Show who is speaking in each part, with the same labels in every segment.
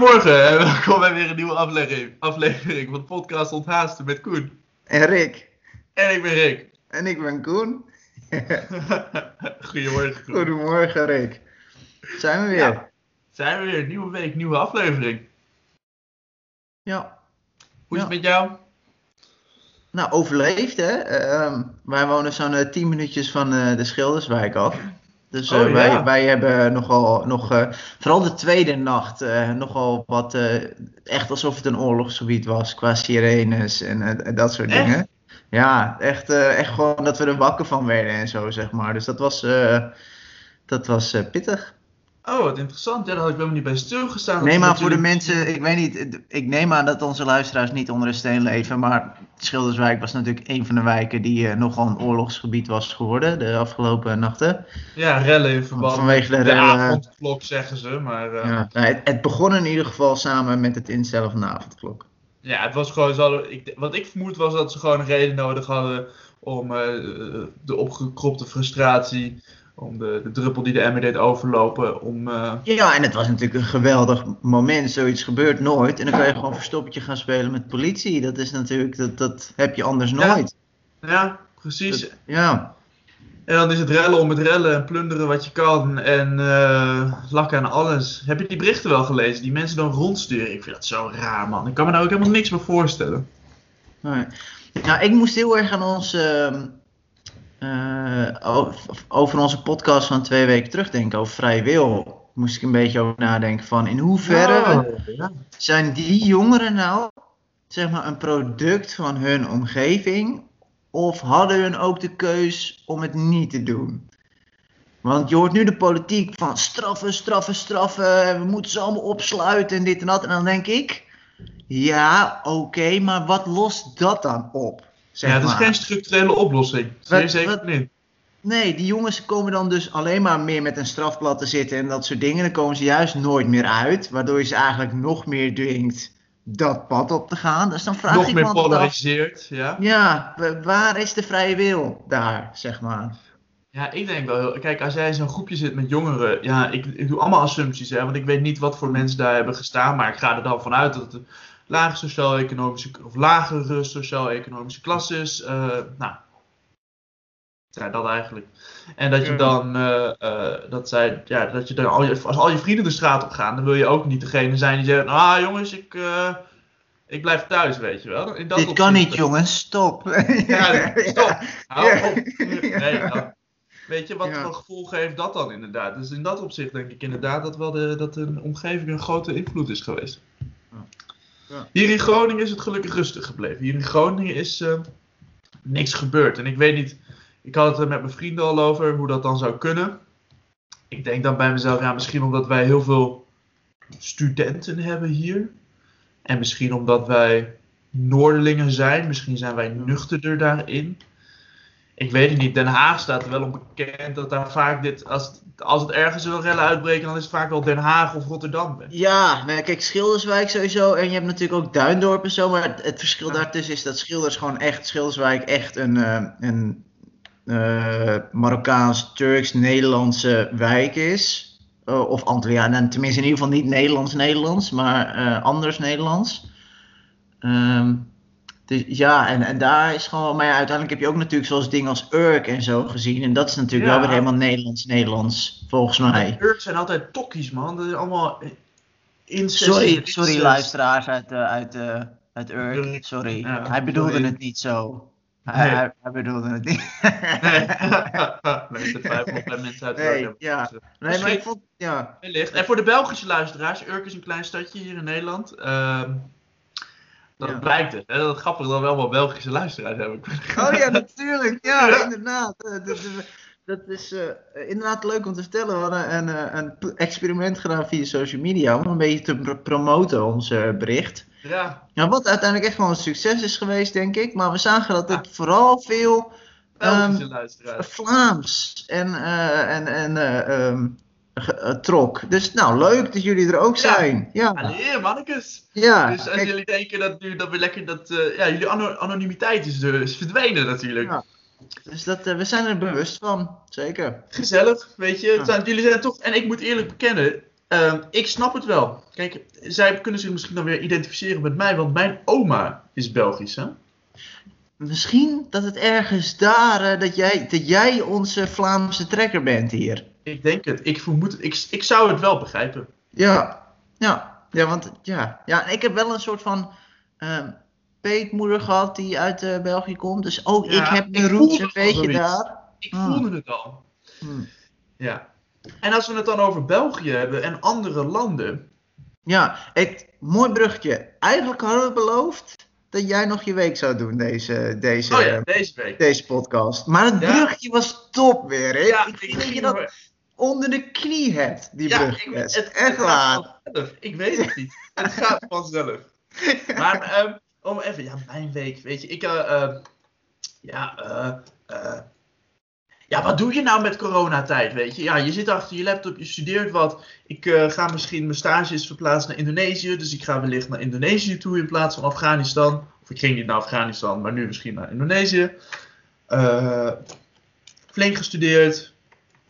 Speaker 1: Goedemorgen en welkom bij weer een nieuwe aflevering, aflevering van podcast Onthaasten met Koen.
Speaker 2: En Rick.
Speaker 1: En ik ben Rick.
Speaker 2: En ik ben Koen.
Speaker 1: Goedemorgen Koen.
Speaker 2: Goedemorgen Rick. Zijn we weer?
Speaker 1: Ja, zijn we weer. Nieuwe week, nieuwe aflevering.
Speaker 2: Ja.
Speaker 1: Hoe is
Speaker 2: Ja.
Speaker 1: het met jou?
Speaker 2: Nou, overleefd hè. Ehm, wij wonen zo'n eh, 10 minuutjes van eh, de Schilderswijk af. Dus eh,
Speaker 1: Oh, ja.
Speaker 2: wij, wij hebben nogal, nog, eh, vooral de tweede nacht, eh, nogal wat, eh, echt alsof het een oorlogsgebied was, qua sirenes en eh, dat soort
Speaker 1: Echt?
Speaker 2: dingen. Ja, echt, eh, echt gewoon dat we er wakker van werden en zo, zeg maar. Dus dat was, eh, dat was eh, pittig.
Speaker 1: Oh, wat interessant. Ja, daar had ik helemaal niet bij stilgestaan.
Speaker 2: Nee, maar voor de mensen, ik weet niet, ik neem aan dat onze luisteraars niet onder een steen leven, maar Schilderswijk was natuurlijk een van de wijken die eh, nogal een oorlogsgebied was geworden de afgelopen nachten.
Speaker 1: Ja, rellen in verband
Speaker 2: Vanwege de
Speaker 1: met de
Speaker 2: rellen.
Speaker 1: avondklok, zeggen ze. Maar eh, ja.
Speaker 2: Ja, nou, het, het begon in ieder geval samen met het instellen van de avondklok.
Speaker 1: het was gewoon zo. Ik, wat ik vermoed was dat ze gewoon een reden nodig hadden om eh, de opgekropte frustratie, om de, de druppel die de emmer deed overlopen, om... eh,
Speaker 2: Ja, en het was natuurlijk een geweldig moment, zoiets gebeurt nooit. En dan kan je gewoon verstoppertje gaan spelen met politie. Dat is natuurlijk, dat, dat heb je anders nooit.
Speaker 1: ja, precies.
Speaker 2: Dat- ja.
Speaker 1: En dan is het rellen om het rellen en plunderen wat je kan en eh lakken aan alles. Heb je die berichten wel gelezen? Die mensen dan rondsturen. Ik vind dat zo raar, man. Ik kan me daar ook helemaal niks meer voorstellen.
Speaker 2: Nee. Nou, ik moest heel erg aan ons, over onze podcast van twee weken terugdenken, over vrije wil. Moest ik een beetje over nadenken van in hoeverre
Speaker 1: Oh, ja.
Speaker 2: zijn die jongeren nou, zeg maar, een product van hun omgeving? Of hadden hun ook de keus om het niet te doen? Want je hoort nu de politiek van straffen, straffen, straffen. We moeten ze allemaal opsluiten en dit en dat. En dan denk ik, ja, oké, maar wat lost dat dan op? Zeg
Speaker 1: ja, het is
Speaker 2: maar.
Speaker 1: geen structurele oplossing. Zeer
Speaker 2: Wat-
Speaker 1: zeker
Speaker 2: wat-
Speaker 1: niet.
Speaker 2: Nee, die jongens komen dan dus alleen maar meer met een strafblad te zitten en dat soort dingen. Dan komen ze juist nooit meer uit, waardoor je ze eigenlijk nog meer dwingt dat pad op te gaan. Dus dan vraag
Speaker 1: Nog
Speaker 2: ik
Speaker 1: meer
Speaker 2: me
Speaker 1: polariseerd, ja.
Speaker 2: ja, wa- waar is de vrije wil daar, zeg maar?
Speaker 1: Ja, ik denk wel heel... Kijk, als jij in zo'n groepje zit met jongeren... Ja, ik, ik doe allemaal assumpties, hè. Want ik weet niet wat voor mensen daar hebben gestaan. Maar ik ga er dan vanuit dat het lage sociaal-economische... Of lagere sociaal-economische klasse is. eh, nou... Ja, dat eigenlijk. En dat je dan... eh, eh, dat, zij, ja, dat je dan... Al je, als al je vrienden de straat op gaan... Dan wil je ook niet degene zijn die zegt... Ah, jongens, ik... eh, ik blijf thuis, weet je wel. In dat
Speaker 2: Dit kan niet, jongens, stop.
Speaker 1: Ja, stop. Hou
Speaker 2: Ja.
Speaker 1: op. Nee, nou, weet je wat
Speaker 2: Ja.
Speaker 1: voor gevolgen heeft dat dan inderdaad? Dus in dat opzicht denk ik inderdaad dat wel de, dat een omgeving een grote invloed is geweest.
Speaker 2: Ja.
Speaker 1: Hier in Groningen is het gelukkig rustig gebleven. Hier in Groningen is eh, niks gebeurd. En ik weet niet, ik had het er met mijn vrienden al over hoe dat dan zou kunnen. Ik denk dan bij mezelf, ja, misschien omdat wij heel veel studenten hebben hier. En misschien omdat wij Noorderlingen zijn. Misschien zijn wij nuchterder daarin. Ik weet het niet. Den Haag staat er wel om bekend dat daar vaak dit. Als, het- als het ergens wil rellen uitbreken, dan is het vaak wel Den Haag of Rotterdam.
Speaker 2: Ja, nou, kijk, Schilderswijk sowieso. En je hebt natuurlijk ook Duindorp en zo. Maar het, verschil
Speaker 1: Ja.
Speaker 2: daartussen is dat Schilders gewoon echt, Schilderswijk echt een, eh, een eh, Marokkaans-Turks-Nederlandse wijk is. Eh, of Antilliaan, tenminste in ieder geval niet Nederlands-Nederlands, maar anders Nederlands. Ehm, dus ja, en, en daar is gewoon, maar ja, uiteindelijk heb je ook natuurlijk zoals dingen als Urk en zo gezien. En dat is natuurlijk
Speaker 1: Ja.
Speaker 2: wel weer helemaal Nederlands-Nederlands, volgens mij.
Speaker 1: De Urks zijn altijd tokkies, man. Dat is allemaal incest.
Speaker 2: Sorry, sorry luisteraars uit, eh, uit, eh, uit Urk.
Speaker 1: Sorry. Ja,
Speaker 2: hij bedoelde
Speaker 1: sorry.
Speaker 2: het niet zo. Hij,
Speaker 1: Nee.
Speaker 2: hij, hij bedoelde het niet.
Speaker 1: Nee, mensen uit
Speaker 2: Nee,
Speaker 1: Urk.
Speaker 2: ja. Nee, maar ik vond, ja.
Speaker 1: Wellicht. En voor de Belgische luisteraars, Urk is een klein stadje hier in Nederland. Ehm dat
Speaker 2: Ja.
Speaker 1: blijkt het. Hè? Dat is grappig dat we wel Belgische luisteraars hebben.
Speaker 2: Oh ja, natuurlijk. Ja, inderdaad. Eh, Dat, dat- dat is eh, inderdaad leuk om te vertellen. We hadden een, eh, een experiment gedaan via social media om een beetje te pr- promoten, ons eh, bericht.
Speaker 1: Ja,
Speaker 2: Ja, wat uiteindelijk echt wel een succes is geweest, denk ik. Maar we zagen dat het vooral veel
Speaker 1: Belgische luisteraars.
Speaker 2: Vlaams en, eh, en, en eh, ehm, eh, trok. Dus nou, leuk dat jullie er ook
Speaker 1: Ja.
Speaker 2: zijn. Ja,
Speaker 1: Allee, mannekes.
Speaker 2: ja.
Speaker 1: dus als
Speaker 2: kijk,
Speaker 1: jullie denken dat, nu, dat we lekker dat... eh, ja, jullie ano- anonimiteit is dus verdwenen natuurlijk.
Speaker 2: Ja. dus dat, eh, we zijn er bewust van, zeker.
Speaker 1: Gezellig, weet je.
Speaker 2: Ja.
Speaker 1: zijn, jullie zijn toch... En ik moet eerlijk bekennen, Ehm, ik snap het wel. Kijk, zij kunnen zich misschien dan weer identificeren met mij, want mijn oma is Belgisch, hè?
Speaker 2: Misschien dat het ergens daar, eh, dat, jij, dat jij onze Vlaamse trekker bent hier.
Speaker 1: Ik denk het. Ik vermoed het. Ik, ik zou het wel begrijpen.
Speaker 2: Ja, ja, ja, want ja, ja, ik heb wel een soort van ehm, peetmoeder gehad die uit eh, België komt. Dus ook
Speaker 1: Ja,
Speaker 2: ik heb mijn roots een beetje daar.
Speaker 1: Ik
Speaker 2: Ah.
Speaker 1: voelde het al.
Speaker 2: Hm.
Speaker 1: Ja. En als we het dan over België hebben en andere landen.
Speaker 2: Ja, ik, mooi bruggetje. Eigenlijk hadden we beloofd dat jij nog je week zou doen, deze, deze,
Speaker 1: Oh ja, deze week.
Speaker 2: deze podcast. Maar het
Speaker 1: Ja.
Speaker 2: bruggetje was top weer, hè?
Speaker 1: Ja,
Speaker 2: ik vind
Speaker 1: ik
Speaker 2: dat
Speaker 1: er-
Speaker 2: onder de knie hebt, die
Speaker 1: Ja,
Speaker 2: bruggetjes.
Speaker 1: ik, het,
Speaker 2: Echt waar.
Speaker 1: Ik weet het niet. het gaat vanzelf. Maar ehm, om even, ja, mijn week, weet je, ik, eh, eh, ja, eh, eh, ja, wat doe je nou met coronatijd, weet je? Ja, je zit achter je laptop, je studeert wat. Ik ga misschien mijn stages verplaatsen naar Indonesië, dus ik ga wellicht naar Indonesië toe in plaats van Afghanistan. Of ik ging niet naar Afghanistan, maar nu misschien naar Indonesië. Flink gestudeerd,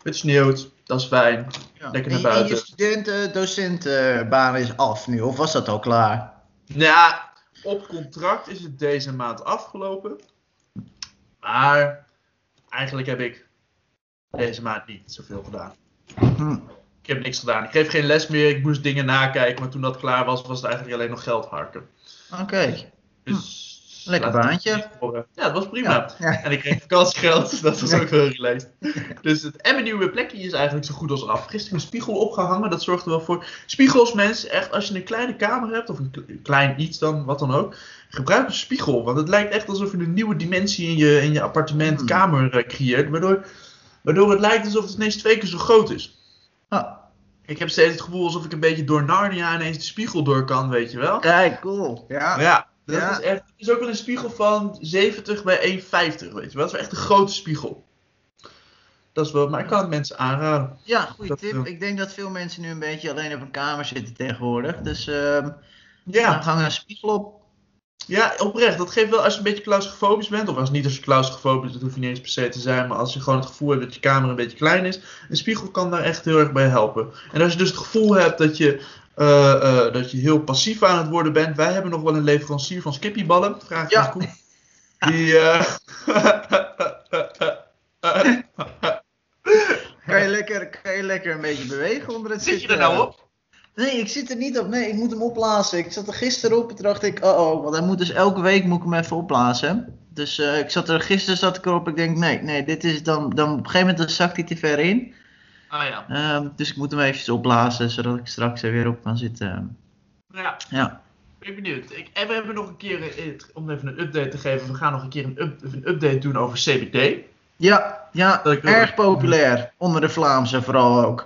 Speaker 1: het sneeuwt, dat is fijn.
Speaker 2: Ja.
Speaker 1: Lekker naar
Speaker 2: en je
Speaker 1: buiten.
Speaker 2: studenten-docentenbaan is af nu, of was dat al klaar?
Speaker 1: Nou Ja, op contract is het deze maand afgelopen. Maar eigenlijk heb ik deze maand niet zoveel gedaan.
Speaker 2: Hm.
Speaker 1: Ik heb niks gedaan. Ik geef geen les meer. Ik moest dingen nakijken. Maar toen dat klaar was, was het eigenlijk alleen nog geld harken.
Speaker 2: Oké,
Speaker 1: Dus,
Speaker 2: Lekker baantje.
Speaker 1: Ja, het was prima.
Speaker 2: ja. ja.
Speaker 1: En ik kreeg vakantiegeld. Dat was ook wel relaxed. Dus het en mijn nieuwe plekje is eigenlijk zo goed als af. Gisteren een spiegel opgehangen. Dat zorgt er wel voor. Spiegels, mensen. Echt, als je een kleine kamer hebt. Of een kle- klein iets dan, wat dan ook. Gebruik een spiegel. Want het lijkt echt alsof je een nieuwe dimensie in je, in je appartement,
Speaker 2: Hmm.
Speaker 1: kamer eh, creëert. Waardoor, waardoor het lijkt alsof het ineens twee keer zo groot is.
Speaker 2: Ah,
Speaker 1: Ik heb steeds het gevoel alsof ik een beetje door Narnia ineens de spiegel door kan, weet je wel.
Speaker 2: kijk, cool. Ja.
Speaker 1: Ja, dat
Speaker 2: Ja.
Speaker 1: is echt. Het is ook wel een spiegel van 70 bij 1,50, weet je wel. Dat is wel echt een grote spiegel. Dat is wel, maar ik kan het mensen aanraden.
Speaker 2: Ja, goede tip.
Speaker 1: eh,
Speaker 2: Ik denk dat veel mensen nu een beetje alleen op een kamer zitten tegenwoordig. Dus ehm dan
Speaker 1: Ja,
Speaker 2: hang een spiegel op.
Speaker 1: ja, oprecht. Dat geeft wel als je een beetje claustrofobisch bent, of als niet als je claustrofobisch, dat hoef je niet eens per se te zijn, maar als je gewoon het gevoel hebt dat je kamer een beetje klein is, een spiegel kan daar echt heel erg bij helpen. En als je dus het gevoel hebt dat je, eh, eh, dat je heel passief aan het worden bent, wij hebben nog wel een leverancier van skippyballen, vraag
Speaker 2: Ja.
Speaker 1: ja. Koen. Die, eh,
Speaker 2: Kan je, lekker, kan je lekker een beetje bewegen onder het
Speaker 1: Zit je
Speaker 2: zitten?
Speaker 1: er nou op?
Speaker 2: Nee, ik zit er niet op. Nee, ik moet hem opblazen. Ik zat er gisteren op en toen dacht ik, oh oh, want hij moet dus elke week moet ik hem even opblazen. Dus eh, ik zat er gisteren zat ik erop. Ik denk, nee, nee, dit is dan, dan op een gegeven moment dan zakt hij te ver in.
Speaker 1: Ah ja.
Speaker 2: Ehm, dus ik moet hem eventjes opblazen, zodat ik straks er weer op kan zitten.
Speaker 1: Ja,
Speaker 2: Ja.
Speaker 1: ik ben benieuwd. Ik, en we hebben nog een keer, eh, om even een update te geven, we gaan nog een keer een, up- een update doen over CBD.
Speaker 2: Ja, ja, erg populair. Onder de Vlaamse vooral ook.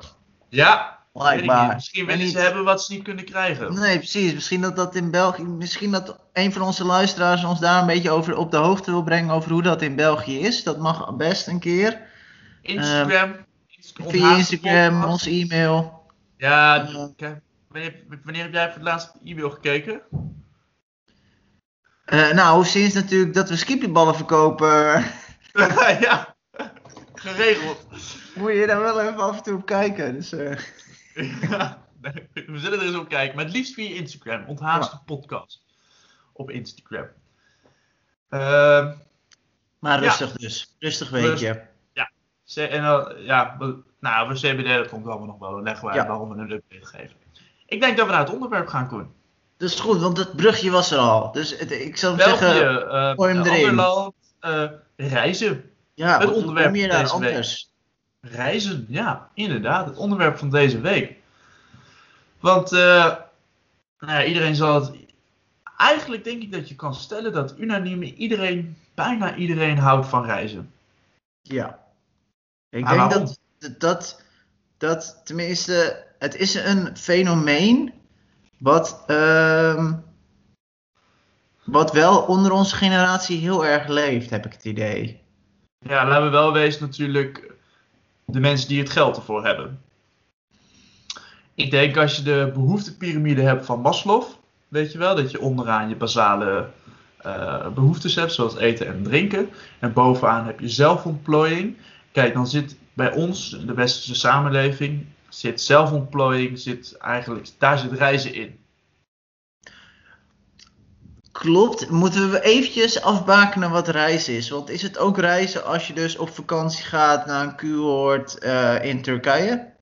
Speaker 1: Ja.
Speaker 2: Blijkbaar.
Speaker 1: Misschien
Speaker 2: En
Speaker 1: willen ze hebben wat ze niet kunnen krijgen.
Speaker 2: Nee, precies. Misschien dat dat in België. Misschien dat een van onze luisteraars ons daar een beetje over op de hoogte wil brengen over hoe dat in België is. Dat mag best een keer.
Speaker 1: Instagram. Inst-
Speaker 2: Via Instagram, ons e-mail.
Speaker 1: Ja,
Speaker 2: Eh.
Speaker 1: wanneer, wanneer heb jij voor het laatst e-mail gekeken?
Speaker 2: Eh, nou, sinds natuurlijk dat we skipjeballen verkopen,
Speaker 1: ja, geregeld.
Speaker 2: moet je daar wel even af en toe op kijken. Dus, eh,
Speaker 1: Ja, we zullen er eens op kijken. Maar het liefst via Instagram. Onthaast de podcast. Op Instagram. Ehm,
Speaker 2: maar
Speaker 1: Ja.
Speaker 2: rustig dus. Rustig weekje.
Speaker 1: C- en dan, ja, nou, we CBD, dat komt allemaal nog wel. Leggen we
Speaker 2: Ja.
Speaker 1: uit waarom we een update geven. Ik denk dat we naar het onderwerp gaan, Koen.
Speaker 2: Dat is goed, want het brugje was er al. Dus het, ik zou
Speaker 1: België,
Speaker 2: zeggen,
Speaker 1: eh
Speaker 2: gooi hem erin.
Speaker 1: land, eh, reizen.
Speaker 2: ja,
Speaker 1: het onderwerp
Speaker 2: kom je
Speaker 1: van
Speaker 2: daar
Speaker 1: deze week.
Speaker 2: anders?
Speaker 1: Reizen, ja, inderdaad. Het onderwerp van deze week. Want eh, nou ja, iedereen zal het. Eigenlijk denk ik dat je kan stellen dat unaniem iedereen, bijna iedereen houdt van reizen.
Speaker 2: Ja. Ik
Speaker 1: Maar
Speaker 2: denk
Speaker 1: waarom?
Speaker 2: dat, dat, dat, tenminste, het is een fenomeen wat, ehm, wat wel onder onze generatie heel erg leeft, heb ik het idee.
Speaker 1: Ja, laten we wel wezen natuurlijk de mensen die het geld ervoor hebben. Ik denk als je de behoeftepiramide hebt van Maslow, weet je wel, dat je onderaan je basale eh, behoeftes hebt, zoals eten en drinken. En bovenaan heb je zelfontplooiing. Kijk, dan zit bij ons, de westerse samenleving, zit zelfontplooiing, zit eigenlijk, daar zit reizen in.
Speaker 2: Klopt. Moeten we eventjes afbakenen wat reizen is? Want is het ook reizen als je dus op vakantie gaat naar een kuuroord eh, in Turkije?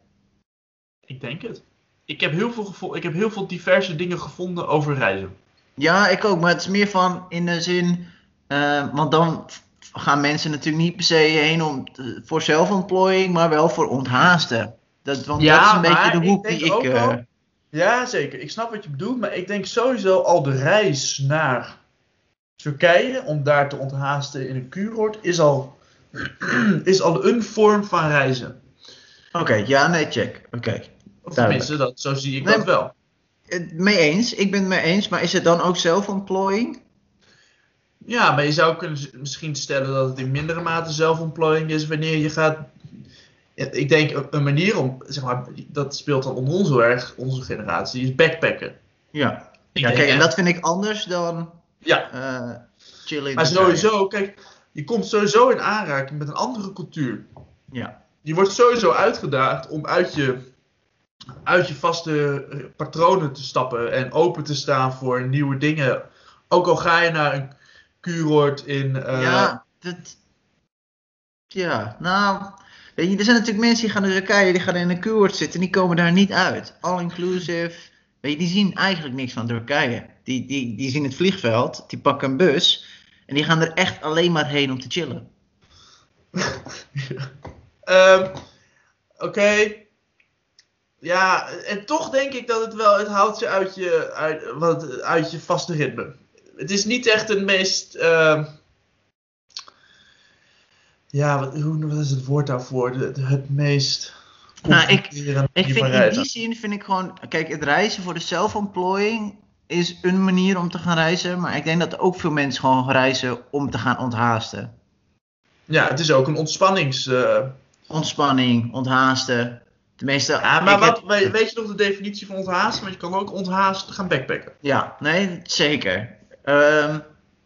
Speaker 1: Ik denk het. Ik heb, heel veel gevo- ik heb heel veel diverse dingen gevonden over reizen.
Speaker 2: Ja, ik ook. Maar het is meer van in de zin... eh, want dan gaan mensen natuurlijk niet per se heen om, eh, voor zelfontplooiing, maar wel voor onthaasten. Dat, want
Speaker 1: Ja,
Speaker 2: dat is een beetje de
Speaker 1: ik
Speaker 2: hoek
Speaker 1: denk
Speaker 2: die ik... eh,
Speaker 1: wel- Ja, zeker. Ik snap wat je bedoelt, maar ik denk sowieso al de reis naar Turkije, om daar te onthaasten in een kuuroord, is al, is al een vorm van reizen.
Speaker 2: Oké, ja, nee, check. Oké.
Speaker 1: Of tenminste, dat, zo zie ik
Speaker 2: Nee,
Speaker 1: dat wel.
Speaker 2: Het Mee eens, ik ben het mee eens, maar is het dan ook zelfontplooiing?
Speaker 1: Ja, maar je zou kunnen misschien stellen dat het in mindere mate zelfontplooiing is wanneer je gaat. Ik denk een- manier om, zeg maar, dat speelt dan onder ons heel erg, onze generatie, is backpacken.
Speaker 2: Ja. Ja, kijk, en dat vind ik anders dan
Speaker 1: Ja,
Speaker 2: eh chillen
Speaker 1: maar sowieso, kijk, je komt sowieso in aanraking met een andere cultuur.
Speaker 2: Ja.
Speaker 1: Je wordt sowieso uitgedaagd om uit je, uit je vaste patronen te stappen en open te staan voor nieuwe dingen. Ook al ga je naar een kuuroord in. eh,
Speaker 2: ja, dat... Ja, nou... Weet je, er zijn natuurlijk mensen die gaan naar Turkije, die gaan in een kuuroord zitten en die komen daar niet uit. All inclusive. Weet je, die zien eigenlijk niks van Turkije. Die, die, die zien het vliegveld, die pakken een bus en die gaan er echt alleen maar heen om te chillen.
Speaker 1: Ehm, Oké. Ja, en toch denk ik dat het wel, het haalt je uit je, uit, wat, uit je vaste ritme. Het is niet echt het meest, ehm, ja, wat, hoe, wat is het woord daarvoor? De- het meest
Speaker 2: Nou, ik- Ik vind in die zin vind ik gewoon, kijk, het reizen voor de zelfontplooiing is een manier om te gaan reizen, maar ik denk dat ook veel mensen gewoon reizen om te gaan onthaasten.
Speaker 1: Ja, het is ook een ontspannings... eh,
Speaker 2: Ontspanning, onthaasten. Tenminste,
Speaker 1: ja, maar wat,
Speaker 2: heb-
Speaker 1: weet je nog de definitie van onthaasten? Want je kan ook onthaast gaan backpacken.
Speaker 2: Ja, nee, zeker. Ehm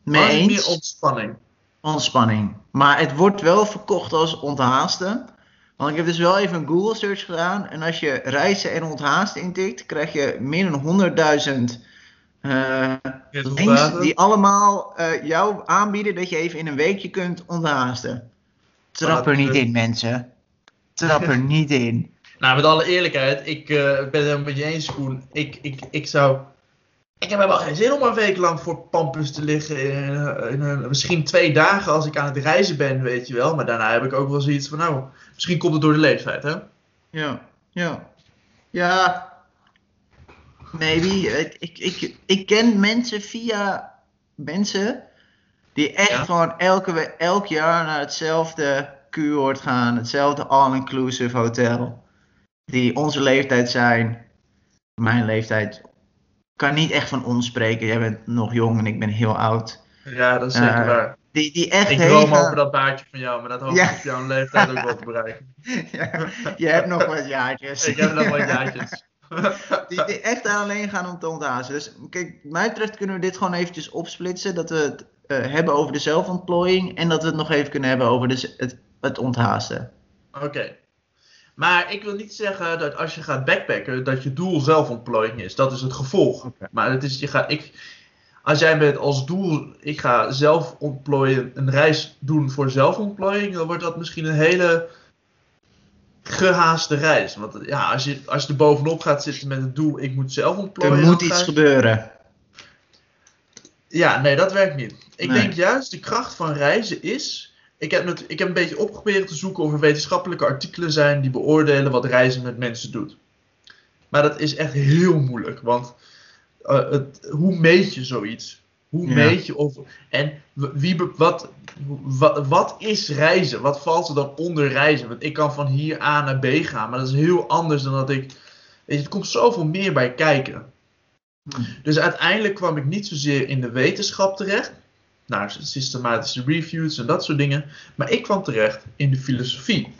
Speaker 2: mee
Speaker 1: niet meer
Speaker 2: eens,
Speaker 1: ontspanning.
Speaker 2: ontspanning. Maar het wordt wel verkocht als onthaasten. Want ik heb dus wel even een Google search gedaan. En als je reizen en onthaasten intikt, krijg je meer dan 100.000 eh links die allemaal eh, jou aanbieden dat je even in een weekje kunt onthaasten. Trap er niet in, mensen. Trap er niet in.
Speaker 1: Nou, met alle eerlijkheid, ik eh, ben het helemaal met je eens, Koen. Ik, ik, ik zou... Ik heb helemaal geen zin om een week lang voor Pampus te liggen. In, een- in misschien twee dagen als ik aan het reizen ben, weet je wel. Maar daarna heb ik ook wel zoiets van, nou, misschien komt het door de leeftijd, hè?
Speaker 2: Ja, ja. Ja, maybe. Ik, ik, ik, ik ken mensen via mensen die echt
Speaker 1: Ja.
Speaker 2: gewoon elke, elk jaar naar hetzelfde kuuroord gaan, hetzelfde all-inclusive hotel. Die onze leeftijd zijn, mijn leeftijd. Kan niet echt van ons spreken. Jij bent nog jong en ik ben heel oud.
Speaker 1: Ja, dat is zeker
Speaker 2: Eh,
Speaker 1: waar.
Speaker 2: Die, die echt
Speaker 1: Ik droom over dat baardje van jou, maar dat hoop
Speaker 2: Ja.
Speaker 1: ik op jouw leeftijd ook wel te bereiken.
Speaker 2: ja, je hebt nog wat jaartjes.
Speaker 1: Ik heb nog wat jaartjes.
Speaker 2: Die, die echt alleen gaan om te onthaasten. Dus kijk, wat mij betreft kunnen we dit gewoon eventjes opsplitsen. Dat we het eh, hebben over de zelfontplooiing. En dat we het nog even kunnen hebben over de, z- het, het onthaasten.
Speaker 1: Oké. Maar ik wil niet zeggen dat als je gaat backpacken, dat je doel zelfontplooiing is. Dat is het gevolg. Maar het is, je gaat, ik, als jij met als doel, ik ga zelf ontplooien, een reis doen voor zelfontplooiing, dan wordt dat misschien een hele gehaaste reis. Want ja, als je, als je er bovenop gaat zitten met het doel, ik moet zelf ontplooien.
Speaker 2: Er moet iets gebeuren.
Speaker 1: Ja, nee, dat werkt niet. Ik
Speaker 2: Nee.
Speaker 1: denk juist de kracht van reizen is. Ik heb, het, ik heb een beetje opgeprobeerd te zoeken of er wetenschappelijke artikelen zijn die beoordelen wat reizen met mensen doet. Maar dat is echt heel moeilijk, want eh, het, hoe meet je zoiets? Hoe
Speaker 2: Ja.
Speaker 1: meet je of. En wie, wat, wat, wat is reizen? Wat valt er dan onder reizen? Want ik kan van hier A naar B gaan, maar dat is heel anders dan dat ik. Weet je, er komt zoveel meer bij kijken.
Speaker 2: Hm.
Speaker 1: Dus uiteindelijk kwam ik niet zozeer in de wetenschap terecht, naar systematische reviews en dat soort dingen, maar ik kwam terecht in de filosofie.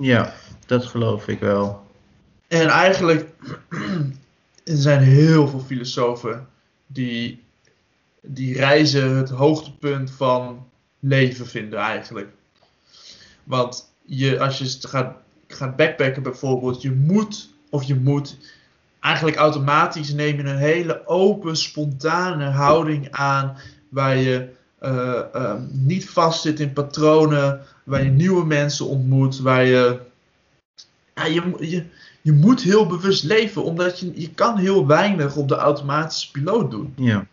Speaker 2: Ja, dat geloof ik wel.
Speaker 1: En eigenlijk er zijn heel veel filosofen die, die reizen het hoogtepunt van leven vinden eigenlijk. Want je, als je gaat, gaat backpacken bijvoorbeeld, je moet, of je moet, eigenlijk automatisch neem je een hele open, spontane houding aan, waar je uh, uh, niet vastzit in patronen, waar je nieuwe mensen ontmoet, waar je, ja, je, je, je moet heel bewust leven, omdat je, je kan heel weinig op de automatische piloot doen.
Speaker 2: Ja.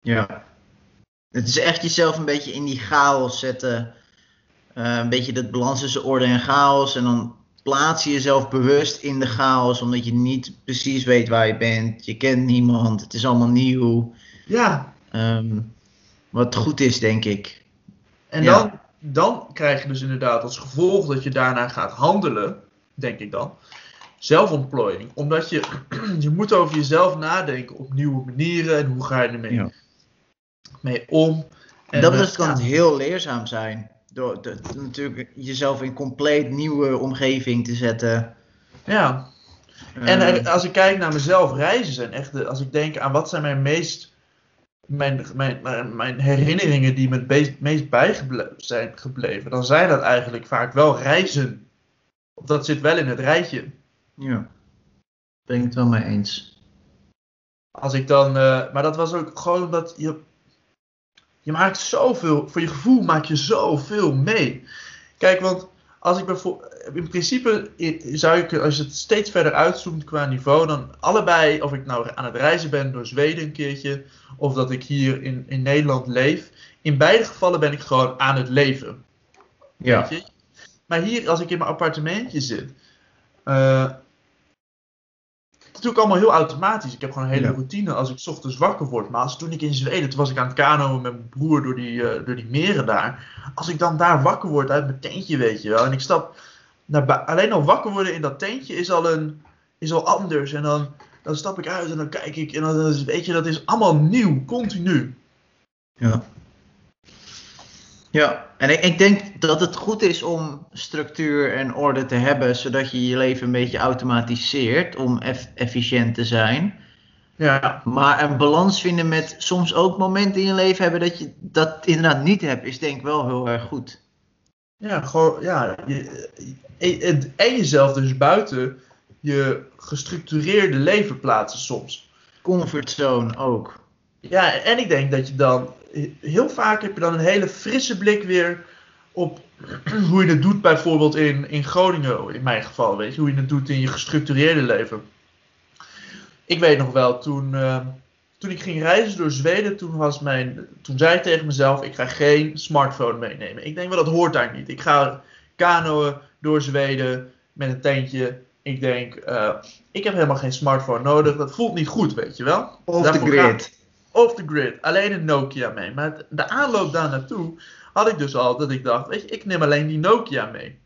Speaker 2: Ja. Het is echt jezelf een beetje in die chaos zetten. Uh, een beetje dat balans tussen orde en chaos. En dan plaats je jezelf bewust in de chaos, omdat je niet precies weet waar je bent. Je kent niemand, het is allemaal nieuw.
Speaker 1: Ja.
Speaker 2: Um, wat goed is, denk ik.
Speaker 1: En ja. dan, dan krijg je dus inderdaad als gevolg dat je daarna gaat handelen, denk ik dan, zelfontplooiing. Omdat je, je moet over jezelf nadenken op nieuwe manieren en hoe ga je ermee
Speaker 2: Ja.
Speaker 1: mee om. En,
Speaker 2: dat
Speaker 1: eh,
Speaker 2: kan
Speaker 1: ja,
Speaker 2: heel leerzaam zijn. Door de- natuurlijk jezelf in een compleet nieuwe omgeving te zetten.
Speaker 1: ja. En
Speaker 2: Eh,
Speaker 1: als ik kijk naar mezelf, reizen zijn echt, de- als ik denk aan wat zijn mijn meest, mijn, mijn, mijn, herinneringen die me het meest, meest bijgebleven zijn gebleven, dan zijn dat eigenlijk vaak wel reizen. Of dat zit wel in het rijtje.
Speaker 2: ja. Ben ik het wel mee eens.
Speaker 1: Als ik dan, eh, maar dat was ook gewoon omdat je, je maakt zoveel, voor je gevoel maak je zoveel mee. Kijk, want als ik bijvoorbeeld, in principe zou ik, als je het steeds verder uitzoomt qua niveau, dan allebei, of ik nou aan het reizen ben door Zweden een keertje, of dat ik hier in, in Nederland leef, in beide gevallen ben ik gewoon aan het leven.
Speaker 2: Ja.
Speaker 1: Weet je? Maar hier, als ik in mijn appartementje zit, eh ik allemaal heel automatisch. Ik heb gewoon een hele
Speaker 2: Ja.
Speaker 1: routine als ik 's ochtends wakker word. Maar als toen ik in Zweden, toen was ik aan het kanoën met mijn broer door die, eh, door die meren daar. Als ik dan daar wakker word uit mijn tentje, weet je wel. En ik stap naar alleen al wakker worden in dat tentje is al, een, is al anders. En dan, dan stap ik uit en dan kijk ik. En dan weet je, dat is allemaal nieuw, continu.
Speaker 2: Ja. Ja, en ik, ik denk dat het goed is om structuur en orde te hebben, zodat je je leven een beetje automatiseert om eff- efficiënt te zijn.
Speaker 1: Ja,
Speaker 2: Maar een balans vinden met soms ook momenten in je leven hebben dat je dat inderdaad niet hebt, is denk ik wel heel erg goed.
Speaker 1: Ja, gewoon, ja. Je, en- en, en jezelf dus buiten je gestructureerde leven plaatsen soms.
Speaker 2: Comfortzone ook.
Speaker 1: Ja, en ik denk dat je dan, heel vaak heb je dan een hele frisse blik weer op hoe je het doet bijvoorbeeld in, in Groningen, in mijn geval, weet je, hoe je het doet in je gestructureerde leven. Ik weet nog wel, toen, eh, toen ik ging reizen door Zweden, toen, was mijn, toen zei ik tegen mezelf, ik ga geen smartphone meenemen. Ik denk wel, dat hoort daar niet. Ik ga kanoën door Zweden met een tentje. Ik denk, eh, ik heb helemaal geen smartphone nodig. Dat voelt niet goed, weet je wel.
Speaker 2: Off the
Speaker 1: Daarvoor ga-
Speaker 2: grid.
Speaker 1: Off the grid. Alleen een Nokia mee. Maar de aanloop daar naartoe had ik dus al dat ik dacht, weet je, ik neem alleen die Nokia mee.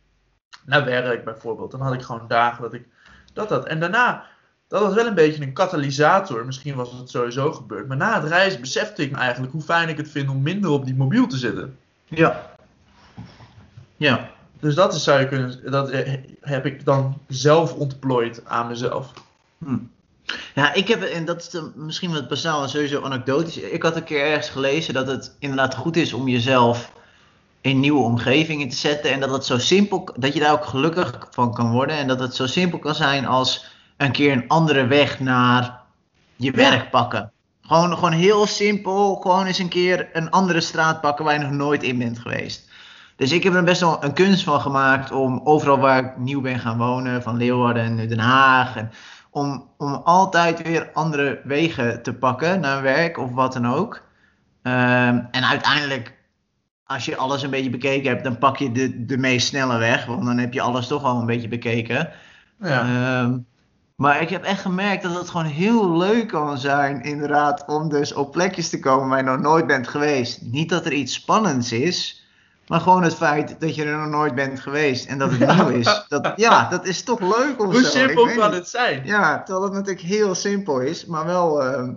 Speaker 1: Naar werk bijvoorbeeld. Dan had ik gewoon dagen dat ik dat had. En daarna, dat was wel een beetje een katalysator. Misschien was het sowieso gebeurd. Maar na het reizen besefte ik me eigenlijk hoe fijn ik het vind om minder op die mobiel te zitten.
Speaker 2: Ja. Ja.
Speaker 1: Dus dat is, zou je kunnen, dat heb ik dan zelf ontplooid aan mezelf.
Speaker 2: Hm. Ja, ik heb, en dat is de, misschien wat bazaal en sowieso anekdotisch. Ik had een keer ergens gelezen dat het inderdaad goed is om jezelf in nieuwe omgevingen te zetten. En dat het zo simpel, dat je daar ook gelukkig van kan worden. En dat het zo simpel kan zijn als een keer een andere weg naar je werk pakken. Gewoon, gewoon heel simpel, gewoon eens een keer een andere straat pakken waar je nog nooit in bent geweest. Dus ik heb er best wel een kunst van gemaakt om overal waar ik nieuw ben gaan wonen, van Leeuwarden en Den Haag. En om, om altijd weer andere wegen te pakken naar werk of wat dan ook. Ehm, en uiteindelijk, als je alles een beetje bekeken hebt, dan pak je de, de meest snelle weg. Want dan heb je alles toch al een beetje bekeken.
Speaker 1: Ja.
Speaker 2: Ehm, maar ik heb echt gemerkt dat het gewoon heel leuk kan zijn, inderdaad, om dus op plekjes te komen waar je nog nooit bent geweest. Niet dat er iets spannends is, maar gewoon het feit dat je er nog nooit bent geweest en dat het
Speaker 1: Ja.
Speaker 2: nieuw is. Dat, ja, dat is toch leuk of
Speaker 1: Hoe
Speaker 2: zo.
Speaker 1: simpel kan
Speaker 2: niet.
Speaker 1: het zijn?
Speaker 2: Ja, terwijl het natuurlijk heel simpel is, maar wel, ehm,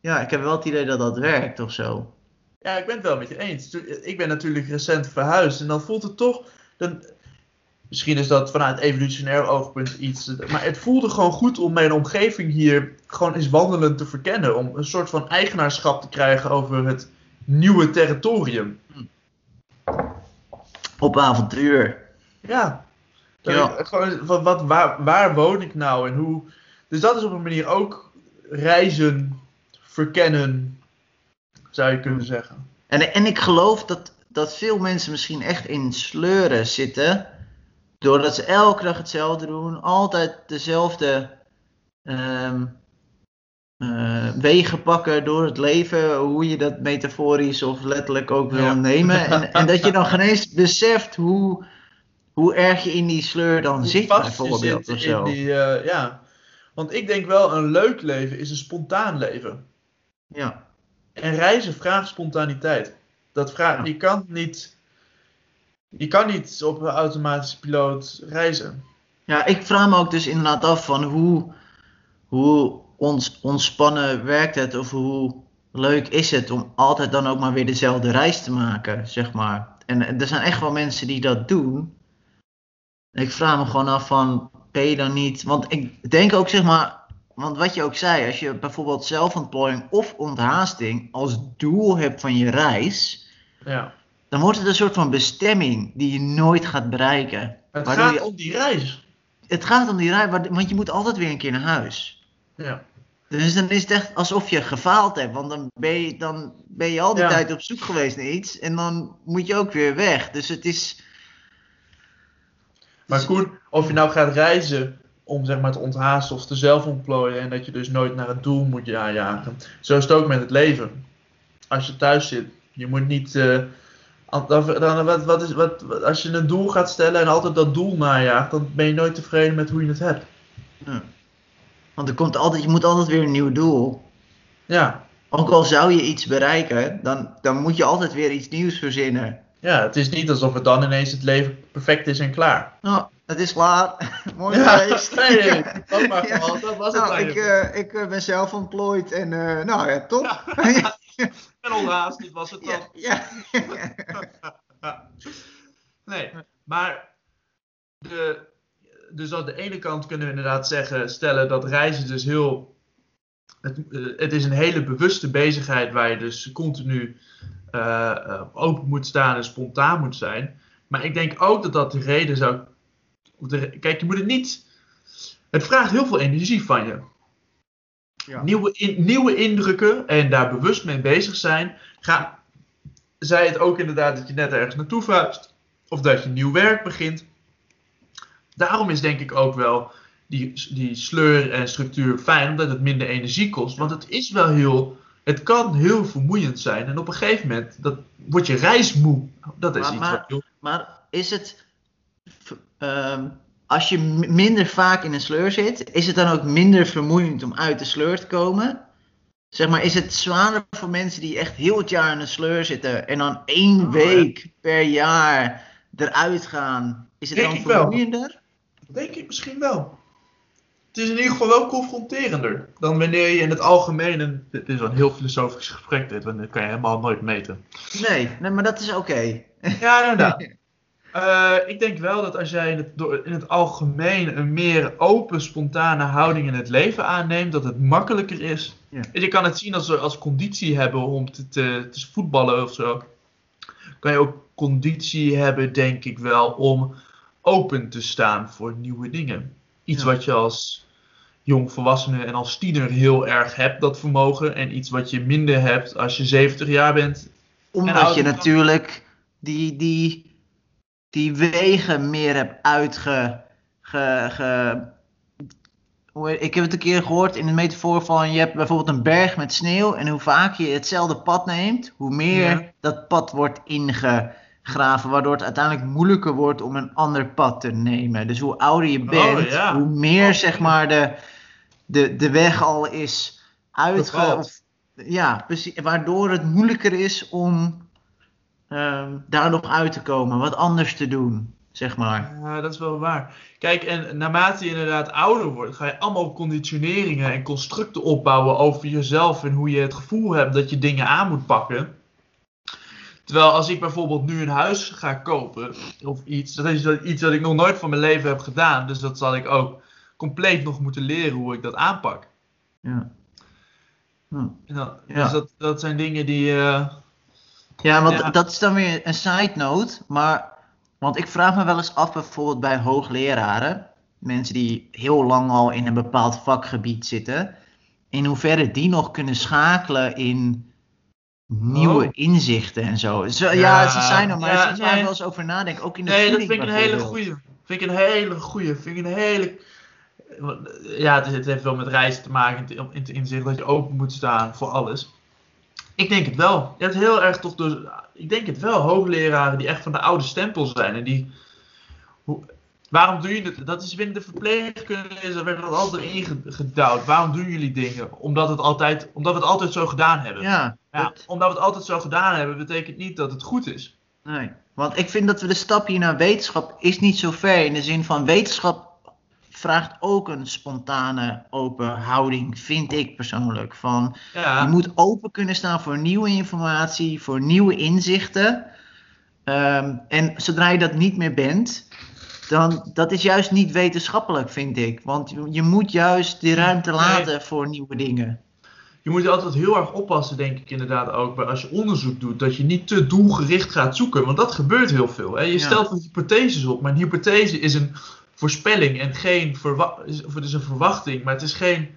Speaker 2: ja, ik heb wel het idee dat dat werkt of zo.
Speaker 1: Ja, ik ben het wel met je eens. Ik ben natuurlijk recent verhuisd en dan voelt het toch. Dan, misschien is dat vanuit evolutionair oogpunt iets. Maar het voelde gewoon goed om mijn omgeving hier gewoon eens wandelend te verkennen. Om een soort van eigenaarschap te krijgen over het nieuwe territorium.
Speaker 2: Op avontuur.
Speaker 1: Ja. Gewoon, wat, wat, waar, waar woon ik nou en hoe. Dus dat is op een manier ook reizen, verkennen, zou je kunnen zeggen.
Speaker 2: En, en ik geloof dat, dat veel mensen misschien echt in sleuren zitten. Doordat ze elke dag hetzelfde doen. Altijd dezelfde ehm, eh, wegen pakken door het leven. Hoe je dat metaforisch of letterlijk ook wil
Speaker 1: Ja.
Speaker 2: nemen. En, en dat je dan geen eens beseft hoe, hoe erg je in die sleur dan
Speaker 1: Hoe
Speaker 2: zit
Speaker 1: vast je
Speaker 2: bijvoorbeeld.
Speaker 1: zit
Speaker 2: Of
Speaker 1: in
Speaker 2: zo.
Speaker 1: die, eh, ja. Want ik denk wel, een leuk leven is een spontaan leven.
Speaker 2: Ja.
Speaker 1: En reizen vraagt spontaniteit. Dat vraagt,
Speaker 2: Ja.
Speaker 1: je, kan niet, je kan niet op een automatische piloot reizen.
Speaker 2: Ja, ik vraag me ook dus inderdaad af van hoe, hoe ons, ontspannen werkt het of hoe leuk is het om altijd dan ook maar weer dezelfde reis te maken, zeg maar. En er zijn echt wel mensen die dat doen. En ik vraag me gewoon af van, ben je dan niet... Want ik denk ook, zeg maar, want wat je ook zei, als je bijvoorbeeld zelfontplooiing of onthaasting als doel hebt van je reis,
Speaker 1: Ja.
Speaker 2: dan wordt het een soort van bestemming die je nooit gaat bereiken.
Speaker 1: Het gaat
Speaker 2: je-
Speaker 1: om die reis.
Speaker 2: Het gaat om die reis, wa- want je moet altijd weer een keer naar huis.
Speaker 1: Ja.
Speaker 2: Dus dan is het echt alsof je gefaald hebt, want dan ben je, dan ben je al die
Speaker 1: Ja.
Speaker 2: tijd op zoek geweest naar iets en dan moet je ook weer weg. Dus het is.
Speaker 1: Maar Koen, of je nou gaat reizen om zeg maar te onthaasten of te zelf ontplooien en dat je dus nooit naar het doel moet ja- jagen. Zo is het ook met het leven. Als je thuis zit, je moet niet. eh, an- dan, dan, wat, wat is, wat, wat- als je een doel gaat stellen en altijd dat doel najaagt, dan ben je nooit tevreden met hoe je het hebt.
Speaker 2: ja. Want er komt altijd, je moet altijd weer een nieuw doel.
Speaker 1: Ja,
Speaker 2: Ook al zou je iets bereiken, dan, dan moet je altijd weer iets nieuws verzinnen.
Speaker 1: ja het is niet alsof het dan ineens het leven perfect is en klaar.
Speaker 2: Nou, het is klaar. Mooi
Speaker 1: Ja,
Speaker 2: geweest.
Speaker 1: nee, ook maar
Speaker 2: Ja.
Speaker 1: gewoon, dat was het
Speaker 2: Nou, ik,
Speaker 1: eigenlijk.
Speaker 2: eh, ik eh, ben zelf ontplooid en eh, nou ja, top.
Speaker 1: En onhaast, dit was het dan.
Speaker 2: ja, ja.
Speaker 1: Nee, maar de, dus aan de ene kant kunnen we inderdaad zeggen, stellen dat reizen dus heel. Het, eh, het is een hele bewuste bezigheid waar je dus continu eh, eh, open moet staan en spontaan moet zijn. Maar ik denk ook dat dat de reden zou. de- kijk, je moet het niet. Het vraagt heel veel energie van je.
Speaker 2: Ja.
Speaker 1: Nieuwe, in- nieuwe indrukken en daar bewust mee bezig zijn. Ga, zij het ook inderdaad dat je net ergens naartoe vuist. Of dat je nieuw werk begint. Daarom is denk ik ook wel die, die sleur en structuur fijn. Omdat het minder energie kost. Want het is wel heel... Het kan heel vermoeiend zijn. En op een gegeven moment dat, word je reismoe. Dat is
Speaker 2: Maar-
Speaker 1: iets
Speaker 2: maar-
Speaker 1: wat.
Speaker 2: Maar is het, ehm, als je minder vaak in een sleur zit, is het dan ook minder vermoeiend om uit de sleur te komen? Zeg maar, is het zwaarder voor mensen die echt heel het jaar in een sleur zitten en dan één
Speaker 1: Oh,
Speaker 2: week per jaar eruit gaan? Is het
Speaker 1: Denk
Speaker 2: dan vermoeiender?
Speaker 1: Denk ik misschien wel. Het is in ieder geval wel confronterender dan wanneer je in het algemeen. En dit is wel een heel filosofisch gesprek, dit, want dat kan je helemaal nooit meten.
Speaker 2: Nee, nee maar dat is oké.
Speaker 1: Ja, inderdaad. Eh, ik denk wel dat als jij in het, door- in het algemeen een meer open, spontane houding in het leven aanneemt, dat het makkelijker is.
Speaker 2: Ja.
Speaker 1: En je kan het zien als, als conditie hebben om te, te, te voetballen of zo. Kan je ook conditie hebben, denk ik wel, om open te staan voor nieuwe dingen. Iets
Speaker 2: Ja.
Speaker 1: wat je als jongvolwassene en als tiener heel erg hebt, dat vermogen. En iets wat je minder hebt als je 70 jaar bent.
Speaker 2: Omdat je natuurlijk die, die, die wegen meer hebt uitge... Ge, ge, ik heb het een keer gehoord in de metafoor van je hebt bijvoorbeeld een berg met sneeuw en hoe vaak je hetzelfde pad neemt, hoe meer
Speaker 1: Ja.
Speaker 2: dat pad wordt ingegraven, waardoor het uiteindelijk moeilijker wordt om een ander pad te nemen. Dus hoe ouder je bent,
Speaker 1: ja.
Speaker 2: hoe meer
Speaker 1: Oh,
Speaker 2: zeg maar de, de, de weg al is uitge...
Speaker 1: Bepaald.
Speaker 2: of- ja, precies. Waardoor het moeilijker is om ehm, daar nog uit te komen, wat anders te doen, zeg maar.
Speaker 1: Ja, dat is wel waar. Kijk, en naarmate je inderdaad ouder wordt, ga je allemaal conditioneringen en constructen opbouwen over jezelf en hoe je het gevoel hebt dat je dingen aan moet pakken. Terwijl als ik bijvoorbeeld nu een huis ga kopen of iets, dat is iets wat ik nog nooit van mijn leven heb gedaan. Dus dat zal ik ook compleet nog moeten leren hoe ik dat aanpak.
Speaker 2: Ja. Hm. Ja.
Speaker 1: Dus dat, dat zijn dingen die. eh,
Speaker 2: Ja, want
Speaker 1: Ja.
Speaker 2: dat is dan weer een side note, maar Want ik vraag me wel eens af, bijvoorbeeld bij hoogleraren, mensen die heel lang al in een bepaald vakgebied zitten, in hoeverre die nog kunnen schakelen in nieuwe
Speaker 1: Oh.
Speaker 2: inzichten en zo. zo ja,
Speaker 1: Ja,
Speaker 2: ze zijn er, maar
Speaker 1: ja,
Speaker 2: ik
Speaker 1: nee.
Speaker 2: wel eens over nadenk, ook in de
Speaker 1: Nee, dat vind ik een hele goeie. Vind ik een hele goeie. Vind ik een hele... Ja, het, het heeft wel met reizen te maken in te inzicht dat je open moet staan voor alles. Ik denk het wel. Je hebt heel erg toch dus, ik denk het wel, hoogleraren die echt van de oude stempel zijn en die, hoe, waarom doe je het? Dat is binnen de verpleegkunde, is, er werd dat altijd erin ge- gedouwd. Waarom doen jullie dingen? Omdat, het altijd, omdat we het altijd zo gedaan hebben.
Speaker 2: Ja,
Speaker 1: Ja,
Speaker 2: dat-
Speaker 1: omdat we het altijd zo gedaan hebben, betekent niet dat het goed is.
Speaker 2: Nee, want ik vind dat we de stap hier naar wetenschap is niet zo ver. In de zin van wetenschap vraagt ook een spontane open houding, vind ik persoonlijk. Van,
Speaker 1: Ja.
Speaker 2: Je moet open kunnen staan voor nieuwe informatie, voor nieuwe inzichten. Ehm, en zodra je dat niet meer bent, dan dat is juist niet wetenschappelijk, vind ik. Want je, moet juist die ruimte laten voor nieuwe dingen.
Speaker 1: Je moet altijd heel erg oppassen, denk ik inderdaad ook, als je onderzoek doet, dat je niet te doelgericht gaat zoeken, want dat gebeurt heel veel. Hè? Je
Speaker 2: Ja.
Speaker 1: stelt wat hypotheses op, maar een hypothese is een voorspelling en geen verwa- is- of het is een verwachting, maar het is geen,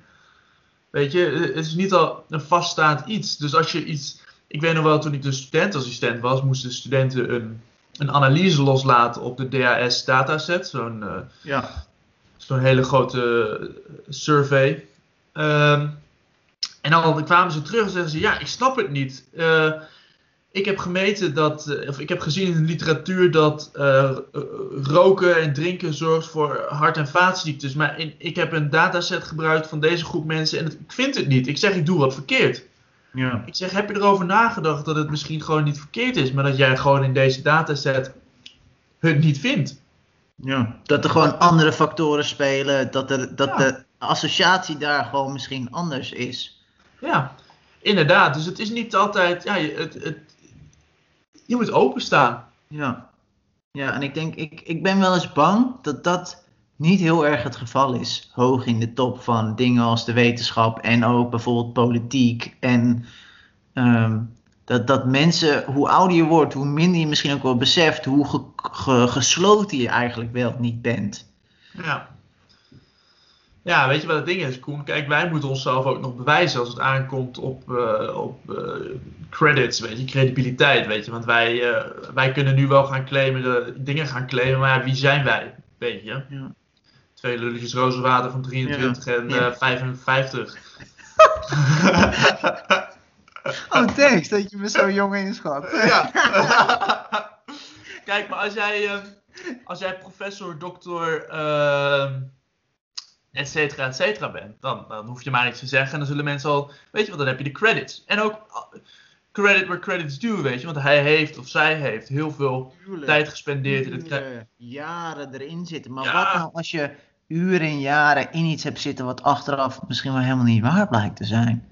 Speaker 1: weet je, het is niet al een vaststaand iets. Dus als je iets, ik weet nog wel, toen ik de studentassistent was, moesten studenten een, een analyse loslaten op de DAS dataset, zo'n eh,
Speaker 2: Ja.
Speaker 1: zo'n hele grote eh, survey. Ehm, en dan kwamen ze terug en zeggen ze: Ja, ik snap het niet. Eh, ik heb gemeten dat, of ik heb gezien in de literatuur dat roken en drinken zorgt voor hart- en vaatziektes. Maar in- ik heb een dataset gebruikt van deze groep mensen en het- ik vind het niet. Ik zeg: Ik doe wat verkeerd.
Speaker 2: Ja.
Speaker 1: Ik zeg: Heb je erover nagedacht dat het misschien gewoon niet verkeerd is, maar dat jij gewoon in deze dataset het niet vindt?
Speaker 2: ja. Dat er gewoon andere factoren spelen, dat, er, dat
Speaker 1: Ja.
Speaker 2: de associatie daar gewoon misschien anders is.
Speaker 1: Ja, inderdaad. Dus het is niet altijd. Ja, je, het, het, je moet openstaan.
Speaker 2: Ja. Ja, en ik denk, ik, ik ben wel eens bang dat dat niet heel erg het geval is. Hoog in de top van dingen als de wetenschap en ook bijvoorbeeld politiek. En ehm, dat, dat mensen, hoe ouder je wordt, hoe minder je misschien ook wel beseft hoe ge- ge- gesloten je eigenlijk wel niet bent.
Speaker 1: Ja. Ja, weet je wat het ding is, Koen? Kijk, wij moeten onszelf ook nog bewijzen als het aankomt op, eh, op eh, credits, weet je, credibiliteit, weet je. Want wij, eh, wij kunnen nu wel gaan claimen, de, dingen gaan claimen, maar ja, wie zijn wij, weet je?
Speaker 2: Ja.
Speaker 1: Twee lulletjes rozenwater van 23 en
Speaker 2: Ja.
Speaker 1: eh, 55.
Speaker 2: Oh, thanks dat je me zo jong inschat.
Speaker 1: Ja. Kijk, maar als jij, eh, als jij professor, dokter, eh, et cetera, et cetera bent, dan, dan hoef je maar niks te zeggen. En dan zullen mensen al, weet je wat, dan heb je de credits. En ook eh, credit where credits due, weet je. Want hij heeft of zij heeft heel veel tijd gespendeerd in het
Speaker 2: jaren erin zitten. Maar
Speaker 1: Ja.
Speaker 2: wat nou als je uren en jaren in iets hebt zitten wat achteraf misschien wel helemaal niet waar blijkt te zijn?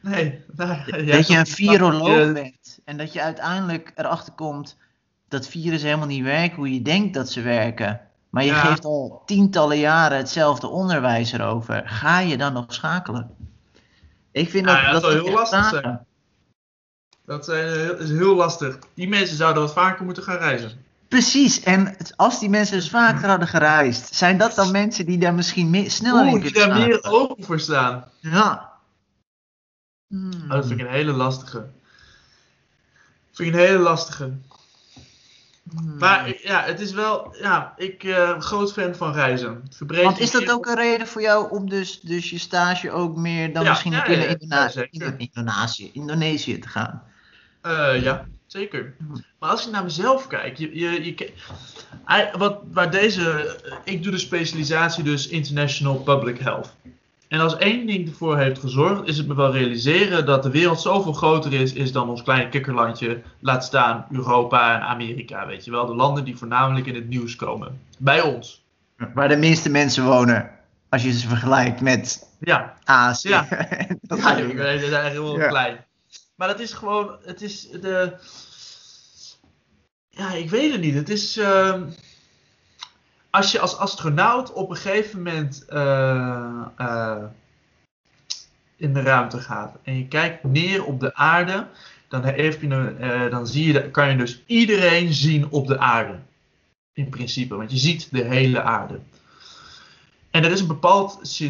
Speaker 1: Nee, nou,
Speaker 2: dat je een viroloog
Speaker 1: je-
Speaker 2: bent en dat je uiteindelijk erachter komt dat virussen helemaal niet werken hoe je denkt dat ze werken. Maar je
Speaker 1: Ja.
Speaker 2: geeft al tientallen jaren hetzelfde onderwijs erover. Ga je dan nog schakelen? Ik vind dat,
Speaker 1: ja, dat heel lastig zijn. Dat eh, is heel lastig. Die mensen zouden wat vaker moeten gaan reizen.
Speaker 2: Precies, en als die mensen dus vaker hadden gereisd, zijn dat dan mensen die daar misschien meer, sneller in
Speaker 1: Oeh, die
Speaker 2: kunnen
Speaker 1: daar meer open voor staan.
Speaker 2: Ja. Hmm.
Speaker 1: Oh, dat vind ik een hele lastige. Vind ik een hele lastige.
Speaker 2: Hmm.
Speaker 1: Maar ja, het is wel, ja, ik eh groot fan van reizen.
Speaker 2: Want is dat ook een reden voor jou om dus, dus je stage ook meer dan
Speaker 1: Ja,
Speaker 2: misschien
Speaker 1: ja,
Speaker 2: in
Speaker 1: ja, ja,
Speaker 2: Indona-
Speaker 1: zeker.
Speaker 2: Indo- Indonesië, Indonesië te gaan?
Speaker 1: Eh, ja, zeker.
Speaker 2: Mhm.
Speaker 1: Maar als ik naar mezelf kijk, je, je, je, wat, waar deze, ik doe de specialisatie dus International Public Health. En als één ding ervoor heeft gezorgd, is het me wel realiseren dat de wereld zoveel groter is, is dan ons kleine kikkerlandje, laat staan Europa en Amerika, weet je wel. De landen die voornamelijk in het nieuws komen. Bij ons.
Speaker 2: Waar de minste mensen wonen, als je ze vergelijkt met
Speaker 1: Ja,
Speaker 2: Azië.
Speaker 1: Ja.
Speaker 2: dat
Speaker 1: Ja, is eigenlijk heel
Speaker 2: Ja.
Speaker 1: klein. Maar het is gewoon, het is de. Ja, ik weet het niet. Het is. ehm, als je als astronaut op een gegeven moment eh, eh, in de ruimte gaat en je kijkt neer op de aarde, dan, eh, dan zie je, kan je dus iedereen zien op de aarde. In principe, want je ziet de hele aarde. En er is een bepaald,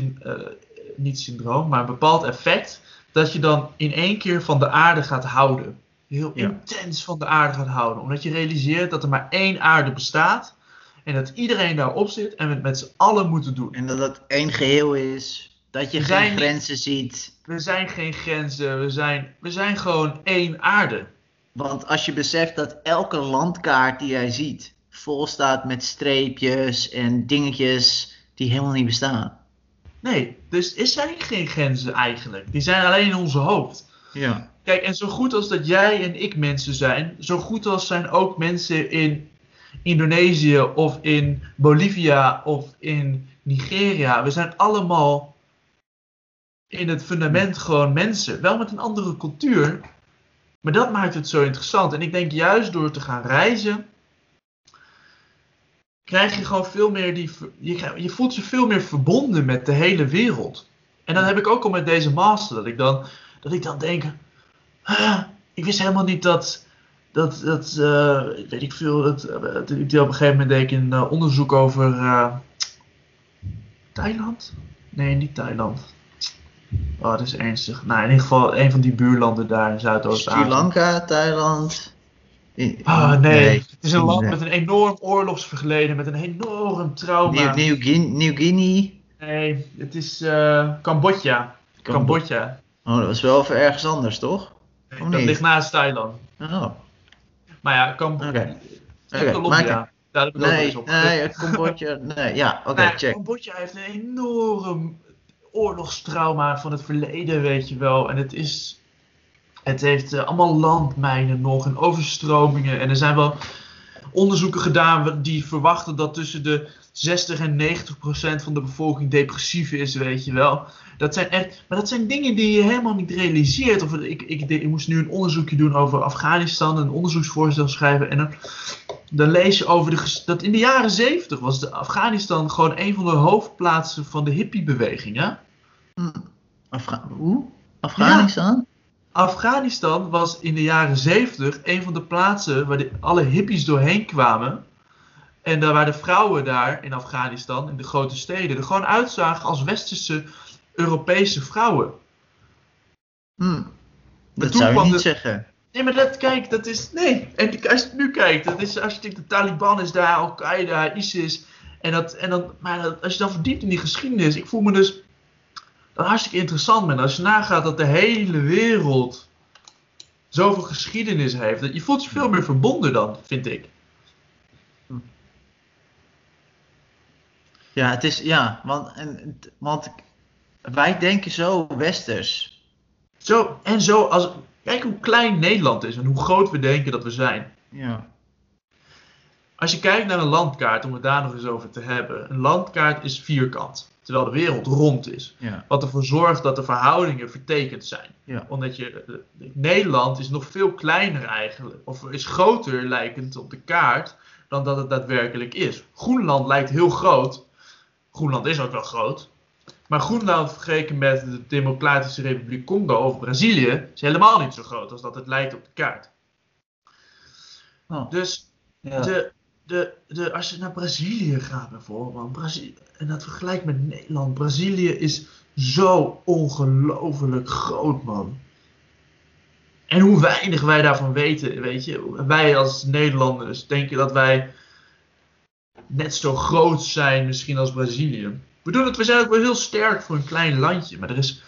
Speaker 1: niet syndroom, maar een bepaald effect dat je dan in één keer van de aarde gaat houden. Heel
Speaker 2: Ja.
Speaker 1: intens van de aarde gaat houden. Omdat je realiseert dat er maar één aarde bestaat. En dat iedereen daarop zit en we het met z'n allen moeten doen.
Speaker 2: En dat het één geheel is. Dat je
Speaker 1: We
Speaker 2: geen
Speaker 1: zijn-
Speaker 2: grenzen ziet.
Speaker 1: We zijn geen grenzen, we zijn, we zijn gewoon één aarde.
Speaker 2: Want als je beseft dat elke landkaart die jij ziet vol staat met streepjes en dingetjes die helemaal niet bestaan.
Speaker 1: Nee, dus er zijn geen grenzen eigenlijk. Die zijn alleen in onze hoofd.
Speaker 2: Ja.
Speaker 1: Kijk, en zo goed als dat jij en ik mensen zijn, zo goed als zijn ook mensen in Indonesië of in Bolivia of in Nigeria. We zijn allemaal in het fundament gewoon mensen. Wel met een andere cultuur. Maar dat maakt het zo interessant. En ik denk juist door te gaan reizen, krijg je gewoon veel meer die. Je, je voelt je veel meer verbonden met de hele wereld. En dat heb ik ook al met deze master. Dat ik dan, dat ik dan denk. "Ah, ik wist helemaal niet dat. Dat, dat eh, weet ik veel. Dat, eh, dat, ik deed op een gegeven moment deed ik een eh, onderzoek over. Thailand? Nee, niet Thailand. Oh, dat is ernstig. Nou, in ieder geval een van die buurlanden daar in Zuidoost-Azië.
Speaker 2: Sri Lanka, Thailand.
Speaker 1: Ah, nee. Het is een land
Speaker 2: nee.
Speaker 1: met een enorm oorlogsverleden, met een enorm trauma.
Speaker 2: Nieuw Guinea.
Speaker 1: Nee, het is eh, Cambodja. Cambodja.
Speaker 2: Oh, dat was wel even ergens anders, toch? Of
Speaker 1: dat
Speaker 2: niet?
Speaker 1: ligt naast Thailand.
Speaker 2: Oh,
Speaker 1: Maar ja, Cambodja.
Speaker 2: Oké. Oké,
Speaker 1: Colombia.
Speaker 2: maak
Speaker 1: Daar heb ik eens
Speaker 2: nee,
Speaker 1: op.
Speaker 2: nee, Cambodja, nee, ja, oké, check.
Speaker 1: Cambodja heeft een enorm oorlogstrauma van het verleden, weet je wel. En het is. Het heeft eh, allemaal landmijnen nog en overstromingen. En er zijn wel onderzoeken gedaan die verwachten dat tussen de 60 en 90 procent van de bevolking depressief is, weet je wel. Dat zijn echt, maar dat zijn dingen die je helemaal niet realiseert. Of, ik, ik, ik moest nu een onderzoekje doen over Afghanistan, een onderzoeksvoorstel schrijven. En dan, lees je over de, dat in de jaren 70 was de Afghanistan gewoon een van de hoofdplaatsen van de hippiebeweging. Hè?
Speaker 2: Hm. Afga hoe? Afghanistan?
Speaker 1: Afghanistan was in de jaren 70 een van de plaatsen waar de, alle hippies doorheen kwamen. En daar waar de vrouwen daar in Afghanistan, in de grote steden, er gewoon uitzagen als westerse Europese vrouwen.
Speaker 2: Hm. Dat zou je niet
Speaker 1: de-
Speaker 2: zeggen.
Speaker 1: Nee, maar dat, kijk, dat is. Nee. En als je nu kijkt, dat is, als je denkt, de Taliban is daar, Al-Qaeda, ISIS. En dat, en dan, maar dat- als je dan verdiept in die geschiedenis, ik voel me dus. Dan hartstikke interessant ben. Als je nagaat dat de hele wereld zoveel geschiedenis heeft. Dat je voelt je veel meer verbonden dan, vind ik.
Speaker 2: Ja, het is, ja, want, en, want wij denken zo westers.
Speaker 1: Zo, en zo, als, kijk hoe klein Nederland is en hoe groot we denken dat we zijn.
Speaker 2: Ja.
Speaker 1: Als je kijkt naar een landkaart, om het daar nog eens over te hebben. Een landkaart is vierkant, terwijl de wereld rond is.
Speaker 2: Ja.
Speaker 1: Wat ervoor zorgt dat de verhoudingen vertekend zijn.
Speaker 2: Ja.
Speaker 1: Omdat je, eh, Nederland is nog veel kleiner eigenlijk, of is groter lijkend op de kaart, dan dat het daadwerkelijk is. Groenland lijkt heel groot. Groenland is ook wel groot. Maar Groenland vergeleken met de Democratische Republiek Congo of Brazilië is helemaal niet zo groot als dat het lijkt op de kaart.
Speaker 2: Oh,
Speaker 1: Dus
Speaker 2: ja.
Speaker 1: de, de, de, als je naar Brazilië gaat bijvoorbeeld, Brazilië, en dat vergelijkt met Nederland, Brazilië is zo ongelooflijk groot, man. En hoe weinig wij daarvan weten, weet je. Wij als Nederlanders denken dat wij net zo groot zijn misschien als Brazilië. We, doen het, we zijn ook wel heel sterk voor een klein landje, maar er is,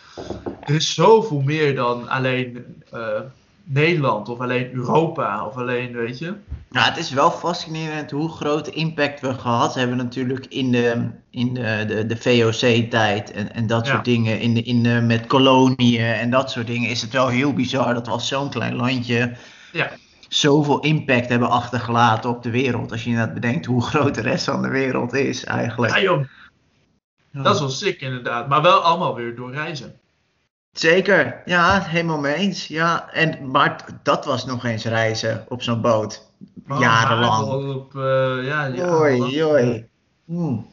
Speaker 1: er is zoveel meer dan alleen eh, Nederland of alleen Europa of alleen, weet je.
Speaker 2: Nou, het is wel fascinerend hoe grote impact we gehad hebben natuurlijk in de, in de, de, de VOC-tijd en, en dat
Speaker 1: Ja.
Speaker 2: soort dingen. In de, in de, met koloniën en dat soort dingen is het wel heel bizar dat we als zo'n klein landje
Speaker 1: Ja.
Speaker 2: zoveel impact hebben achtergelaten op de wereld. Als je inderdaad bedenkt hoe groot de rest van de wereld is eigenlijk.
Speaker 1: Ja joh, dat is wel sick inderdaad. Maar wel allemaal weer door reizen.
Speaker 2: Zeker, ja, helemaal mee eens. Ja, en, maar dat was nog eens reizen op zo'n boot.
Speaker 1: Oh,
Speaker 2: Jarenlang.
Speaker 1: Op, eh, ja, jarenlang.
Speaker 2: Oei, oei. Hmm.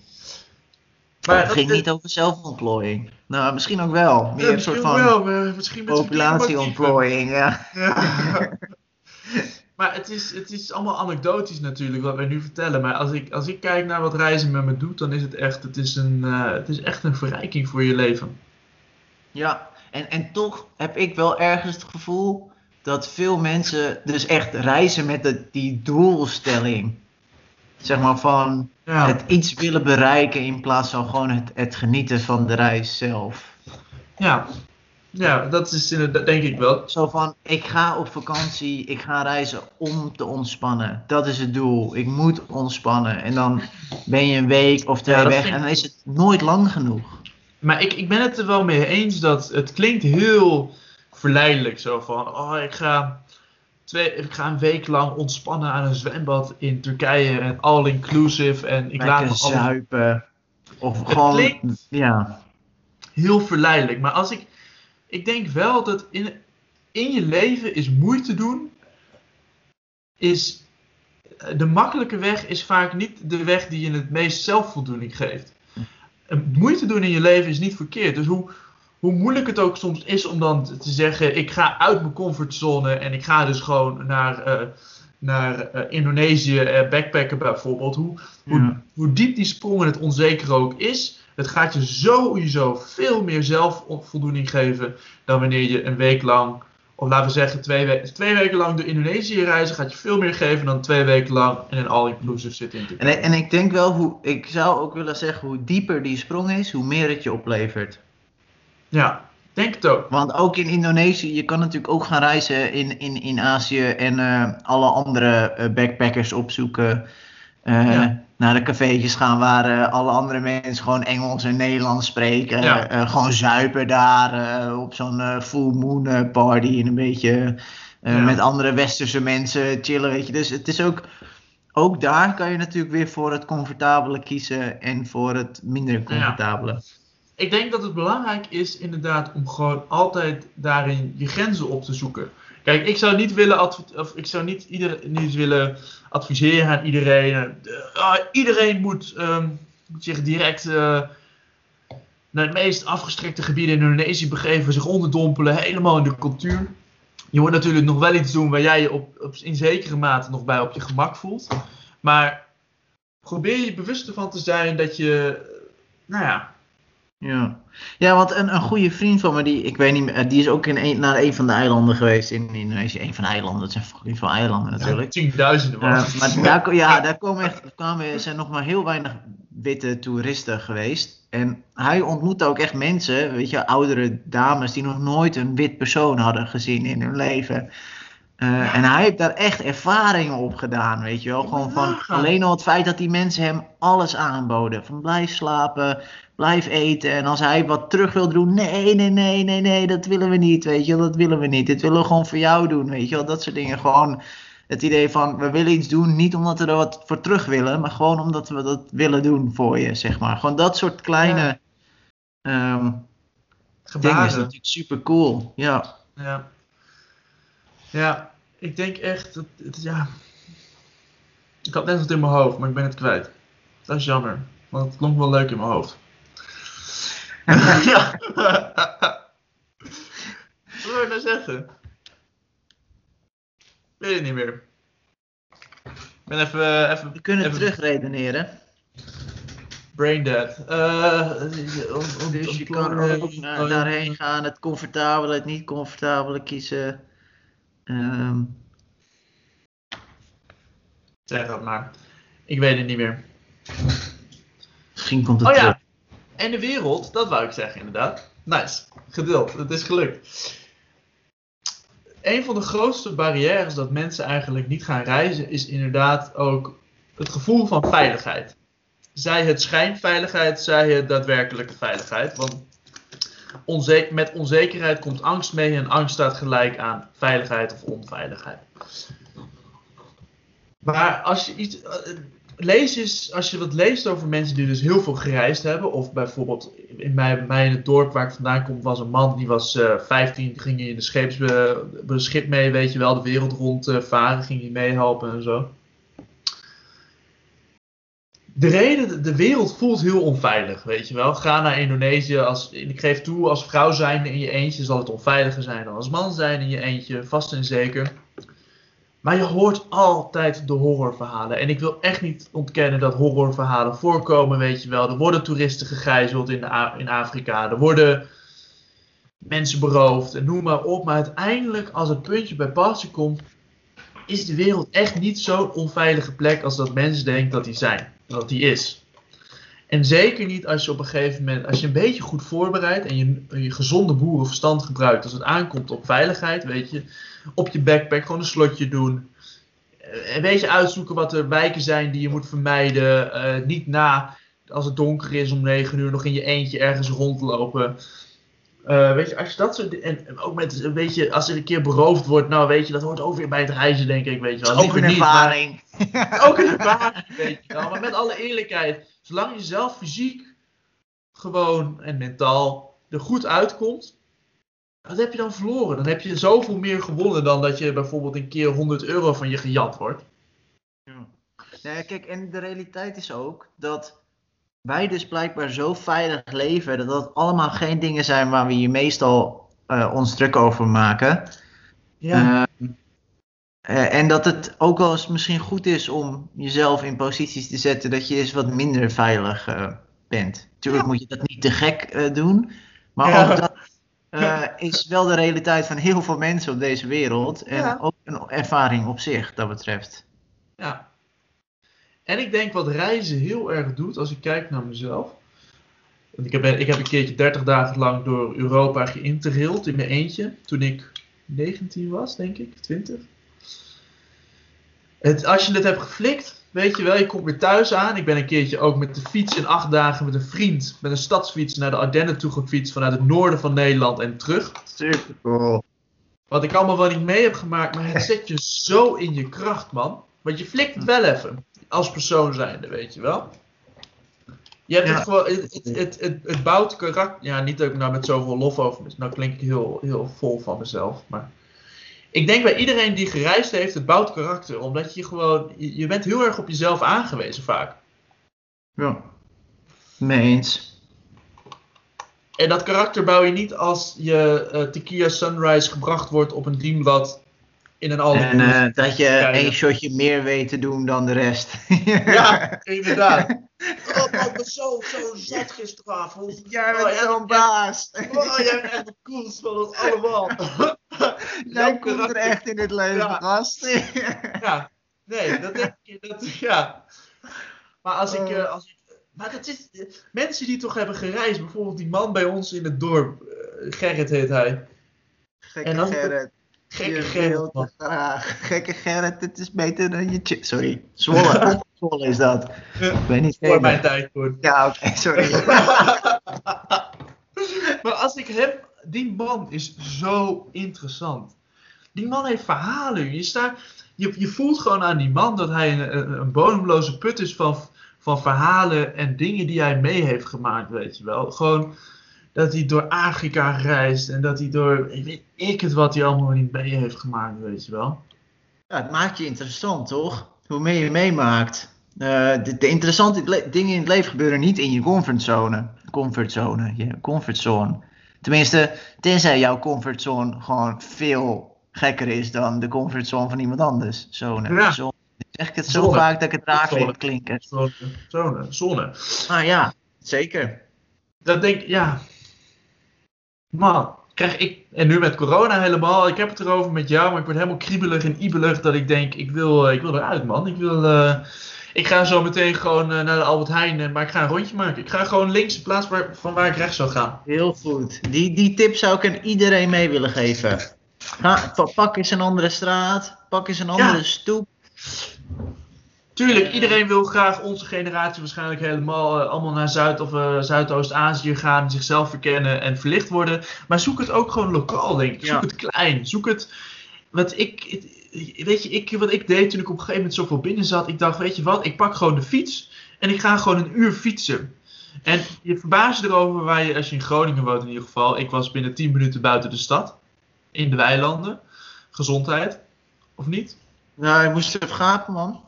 Speaker 1: Maar
Speaker 2: het
Speaker 1: dat-
Speaker 2: ging niet over zelfontplooiing. Nou, misschien ook wel. Meer
Speaker 1: Ja,
Speaker 2: een soort
Speaker 1: misschien
Speaker 2: van
Speaker 1: wel, maar misschien met
Speaker 2: populatioontplooiing, ja.
Speaker 1: Ja. Maar het is, het is allemaal anekdotisch natuurlijk wat wij nu vertellen. Maar als ik, als ik kijk naar wat reizen met me doet, dan is het echt, het is een, eh, het is echt een verrijking voor je leven.
Speaker 2: Ja, en, en toch heb ik wel ergens het gevoel dat veel mensen dus echt reizen met de, die doelstelling. Zeg maar van
Speaker 1: Ja,
Speaker 2: het iets willen bereiken in plaats van gewoon het, het genieten van de reis zelf.
Speaker 1: ja. ja dat is inderdaad, denk ik wel.
Speaker 2: Zo van, ik ga op vakantie, ik ga reizen om te ontspannen. Dat is het doel. Ik moet ontspannen. En dan ben je een week of twee
Speaker 1: Ja,
Speaker 2: weg en dan is het nooit lang genoeg.
Speaker 1: Maar ik, ik ben het er wel mee eens dat het klinkt heel verleidelijk. Zo van, oh, ik ga, twee, ik ga een week lang ontspannen aan een zwembad in Turkije. En all-inclusive. En ik laat
Speaker 2: Lekker
Speaker 1: me alles
Speaker 2: zuipen. Of
Speaker 1: Het
Speaker 2: gewoon,
Speaker 1: klinkt-
Speaker 2: ja.
Speaker 1: heel verleidelijk. Maar als ik, ik denk wel dat in, in je leven is moeite doen, is de makkelijke weg is vaak niet de weg die je het meest zelfvoldoening geeft. Moeite doen in je leven is niet verkeerd. Dus hoe, hoe moeilijk het ook soms is om dan te zeggen, ik ga uit mijn comfortzone en ik ga dus gewoon naar, eh, naar eh, Indonesië eh, backpacken bijvoorbeeld. Hoe,
Speaker 2: Ja.
Speaker 1: hoe diep die sprong en het onzeker ook is, het gaat je sowieso veel meer zelfvoldoening geven dan wanneer je een week lang, of laten we zeggen twee, we twee weken lang door Indonesië reizen, gaat je veel meer geven dan twee weken lang in een all-inclusive zitten in
Speaker 2: En, en ik denk wel, hoe, ik zou ook willen zeggen, hoe dieper die sprong is, hoe meer het je oplevert.
Speaker 1: Ja, denk het ook.
Speaker 2: Want ook in Indonesië, je kan natuurlijk ook gaan reizen in, in, in Azië en eh, alle andere eh, backpackers opzoeken.
Speaker 1: Ja.
Speaker 2: Naar de cafeetjes gaan waar eh, alle andere mensen gewoon Engels en Nederlands spreken.
Speaker 1: Ja.
Speaker 2: Eh, gewoon zuipen daar op zo'n full moon party en een beetje
Speaker 1: Ja.
Speaker 2: met andere westerse mensen chillen, weet je. Dus het is ook, ook daar kan je natuurlijk weer voor het comfortabele kiezen en voor het minder comfortabele.
Speaker 1: Ik denk dat het belangrijk is inderdaad om gewoon altijd daarin je grenzen op te zoeken. Kijk, ik zou niet willen, of ik zou niet, ieder, niet willen adviseren aan iedereen. eh, ah, iedereen moet ehm, zich direct eh, naar het meest afgestrekte gebieden in Indonesië begeven, zich onderdompelen, helemaal in de cultuur. Je moet natuurlijk nog wel iets doen waar jij je op, op, in zekere mate nog bij op je gemak voelt. Maar probeer je bewust ervan te zijn dat je, nou ja,
Speaker 2: Ja, ja want een, een goede vriend van me, die, ik weet niet meer, die is ook in een, naar een van de eilanden geweest in Indonesië. Een van de eilanden, dat zijn fucking veel eilanden natuurlijk.
Speaker 1: tienduizenden man.
Speaker 2: Eh, maar daar, ja, daar komen echt, kwamen, zijn nog maar heel weinig witte toeristen geweest. En hij ontmoette ook echt mensen, weet je, oudere dames die nog nooit een wit persoon hadden gezien in hun leven. Eh, En hij heeft daar echt ervaringen op gedaan, weet je wel. Gewoon van alleen al het feit dat die mensen hem alles aanboden. Van blijf slapen, blijf eten. En als hij wat terug wil doen, nee, nee, nee, nee, nee, dat willen we niet, weet je wel. Dat willen we niet. Dit willen we gewoon voor jou doen, weet je wel. Dat soort dingen. Gewoon het idee van, we willen iets doen, niet omdat we er wat voor terug willen, maar gewoon omdat we dat willen doen voor je, zeg maar. Gewoon dat soort kleine ehm, dingen is natuurlijk super cool. Ja.
Speaker 1: Ja. Ja, ik denk echt dat het, ja. Ik had net wat in mijn hoofd, maar ik ben het kwijt. Dat is jammer, want het klonk wel leuk in mijn hoofd. ja. Wat wil je nou zeggen? Weet het niet meer. Ik ben even, even,
Speaker 2: We kunnen
Speaker 1: even
Speaker 2: terugredeneren.
Speaker 1: brain dead. Eh,
Speaker 2: Dus je kan ook naar, daarheen gaan, het comfortabele, het niet comfortabele kiezen. Ehm,
Speaker 1: Zeg dat maar. Ik weet het niet meer.
Speaker 2: misschien komt het
Speaker 1: Oh
Speaker 2: terug.
Speaker 1: ja, en de wereld, dat wou ik zeggen inderdaad. Nice, geduld, het is gelukt. Een van de grootste barrières dat mensen eigenlijk niet gaan reizen, is inderdaad ook het gevoel van veiligheid. Zij het schijnveiligheid, zij het daadwerkelijke veiligheid. Want met onzekerheid komt angst mee en angst staat gelijk aan veiligheid of onveiligheid. Maar als je iets. eh, Lees als je wat leest over mensen die dus heel veel gereisd hebben. Of bijvoorbeeld in mij, mij in het dorp waar ik vandaan kom, was een man die was eh 15, ging hij in de scheeps, eh, mee, weet je wel, de wereld rond eh, varen, ging hij meehelpen en zo. De reden, de- wereld voelt heel onveilig, weet je wel. Ga naar Indonesië, als, ik geef toe, als vrouw zijnde in je eentje zal het onveiliger zijn dan als man zijn in je eentje, vast en zeker. Maar je hoort altijd de horrorverhalen. En ik wil echt niet ontkennen dat horrorverhalen voorkomen, weet je wel. Er worden toeristen gegijzeld in, in Afrika. Er worden mensen beroofd en noem maar op. Maar uiteindelijk, als het puntje bij paaltje komt, is de wereld echt niet zo'n onveilige plek als dat mensen denken dat die zijn. Dat die is. En zeker niet als je op een gegeven moment, als je een beetje goed voorbereidt en je, je gezonde boerenverstand gebruikt als het aankomt op veiligheid, weet je, op je backpack gewoon een slotje doen. Eh, Een beetje uitzoeken wat er wijken zijn die je moet vermijden. Eh, niet na, als het donker is om 9 uur, nog in je eentje ergens rondlopen. Eh, weet je, als je dat soort en en ook met een beetje, als er een keer beroofd wordt, nou weet je, dat hoort ook weer bij het reizen, denk ik, weet je wel.
Speaker 2: Ook een
Speaker 1: niet, maar-
Speaker 2: ervaring.
Speaker 1: ook een ervaring, weet je wel. Maar met alle eerlijkheid, zolang je zelf fysiek gewoon en mentaal er goed uitkomt, wat heb je dan verloren? Dan heb je zoveel meer gewonnen dan dat je bijvoorbeeld een keer 100 euro van je gejat wordt.
Speaker 2: Nee, kijk, en de realiteit is ook dat wij dus blijkbaar zo veilig leven dat dat allemaal geen dingen zijn waar we je meestal eh, ons druk over maken.
Speaker 1: Ja,
Speaker 2: Eh, eh, en dat het ook wel eens misschien goed is om jezelf in posities te zetten dat je eens wat minder veilig eh, bent. Tuurlijk moet je dat niet te gek doen, maar
Speaker 1: Ja.
Speaker 2: ook dat is wel de realiteit van heel veel mensen op deze wereld. En
Speaker 1: Ja.
Speaker 2: ook een ervaring op zich, dat betreft.
Speaker 1: ja. En ik denk wat reizen heel erg doet, als ik kijk naar mezelf. Want ik heb, ik heb een keertje 30 dagen lang door Europa geïnterraild in mijn eentje. Toen ik 19 was, denk ik, 20. Het, als je het hebt geflikt, weet je wel, je komt weer thuis aan. Ik ben een keertje ook met de fiets in acht dagen met een vriend, met een stadsfiets naar de Ardennen toe gefietst vanuit het noorden van Nederland en terug.
Speaker 2: Super cool.
Speaker 1: Wat ik allemaal wel niet mee heb gemaakt, maar het zet je zo in je kracht, man. Want je flikt het wel even, als persoon zijnde, weet je wel. Je hebt
Speaker 2: Ja.
Speaker 1: het gewoon, het, het, het, bouwt karakter. Ja, niet dat ik nou met zoveel lof over. Nou klink ik heel, heel vol van mezelf. Maar ik denk bij iedereen die gereisd heeft, het bouwt karakter. Omdat je gewoon, je, je bent heel erg op jezelf aangewezen vaak.
Speaker 2: Ja. Mee eens.
Speaker 1: En dat karakter bouw je niet als je Tequila Sunrise gebracht wordt op een dienblad in een.
Speaker 2: En eh, dat je
Speaker 1: Ja,
Speaker 2: één
Speaker 1: ja.
Speaker 2: shotje meer weet te doen dan de rest.
Speaker 1: Ja, inderdaad. Oh man, ik ben zo, zo zat gisteravond.
Speaker 2: Jij
Speaker 1: Oh,
Speaker 2: bent
Speaker 1: ja,
Speaker 2: zo'n baas.
Speaker 1: Oh, jij bent echt de coolste van ons allemaal.
Speaker 2: Jij komt er echt in het leven,
Speaker 1: Ja.
Speaker 2: gast.
Speaker 1: Ja, nee, dat denk ik. Dat, ja. Maar als ik. eh, als ik maar dat is. Mensen die toch hebben gereisd, bijvoorbeeld die man bij ons in het dorp, eh, Gerrit heet hij.
Speaker 2: Gekke
Speaker 1: En als ik-
Speaker 2: Gerrit.
Speaker 1: Gekke Gerrit.
Speaker 2: te graag. Gekke Gerrit, het is beter dan je chip. Sorry. Zwolle. Zwolle is dat. Ik weet niet
Speaker 1: Voor mijn tijd hoor.
Speaker 2: Ja, oké, sorry.
Speaker 1: maar als ik hem, die man is zo interessant. Die man heeft verhalen. Je, staat, je, je voelt gewoon aan die man dat hij een, een, een bodemloze put is van, van verhalen en dingen die hij mee heeft gemaakt, weet je wel. Gewoon dat hij door Afrika reist en dat hij door, ik weet ik het wat hij allemaal niet mee heeft gemaakt, weet je wel.
Speaker 2: Ja, het maakt je interessant, toch? Hoe meer je meemaakt. Eh, de, de interessante dingen in het leven gebeuren niet in je comfortzone. Comfortzone, je comfortzone. Tenminste, tenzij jouw comfortzone gewoon veel gekker is dan de comfortzone van iemand anders. Zone.
Speaker 1: Ja.
Speaker 2: Zone. Zeg ik het zo vaak dat ik het raar vind klinken.
Speaker 1: Zone, zone, zone.
Speaker 2: Ah ja, zeker.
Speaker 1: Dat denk ik, ja. Man, krijg ik, en nu met corona helemaal, ik heb het erover met jou, maar ik word helemaal kriebelig en ibelig dat ik denk, ik wil, eh, ik wil eruit man. Ik wil, eh, ik ga zo meteen gewoon eh, naar de Albert Heijn, maar ik ga een rondje maken. Ik ga gewoon links in plaats van waar ik rechts zou gaan.
Speaker 2: Heel goed. Die, die tip zou ik aan iedereen mee willen geven. Ga, pak eens een andere straat. Pak eens een andere stoep.
Speaker 1: Tuurlijk, iedereen wil graag onze generatie waarschijnlijk helemaal eh, allemaal naar Zuid- of eh, Zuidoost-Azië gaan, zichzelf verkennen en verlicht worden. Maar zoek het ook gewoon lokaal, denk ik. Zoek
Speaker 2: Ja.
Speaker 1: het klein. Zoek het. Wat ik, weet je, ik, wat ik deed toen ik op een gegeven moment zoveel binnen zat, ik dacht, weet je wat, ik pak gewoon de fiets en ik ga gewoon een uur fietsen. En je verbaast je erover waar je, als je in Groningen woont in ieder geval, ik was binnen 10 minuten buiten de stad, in de weilanden. Gezondheid, of niet?
Speaker 2: Nou, je moest even gapen, man.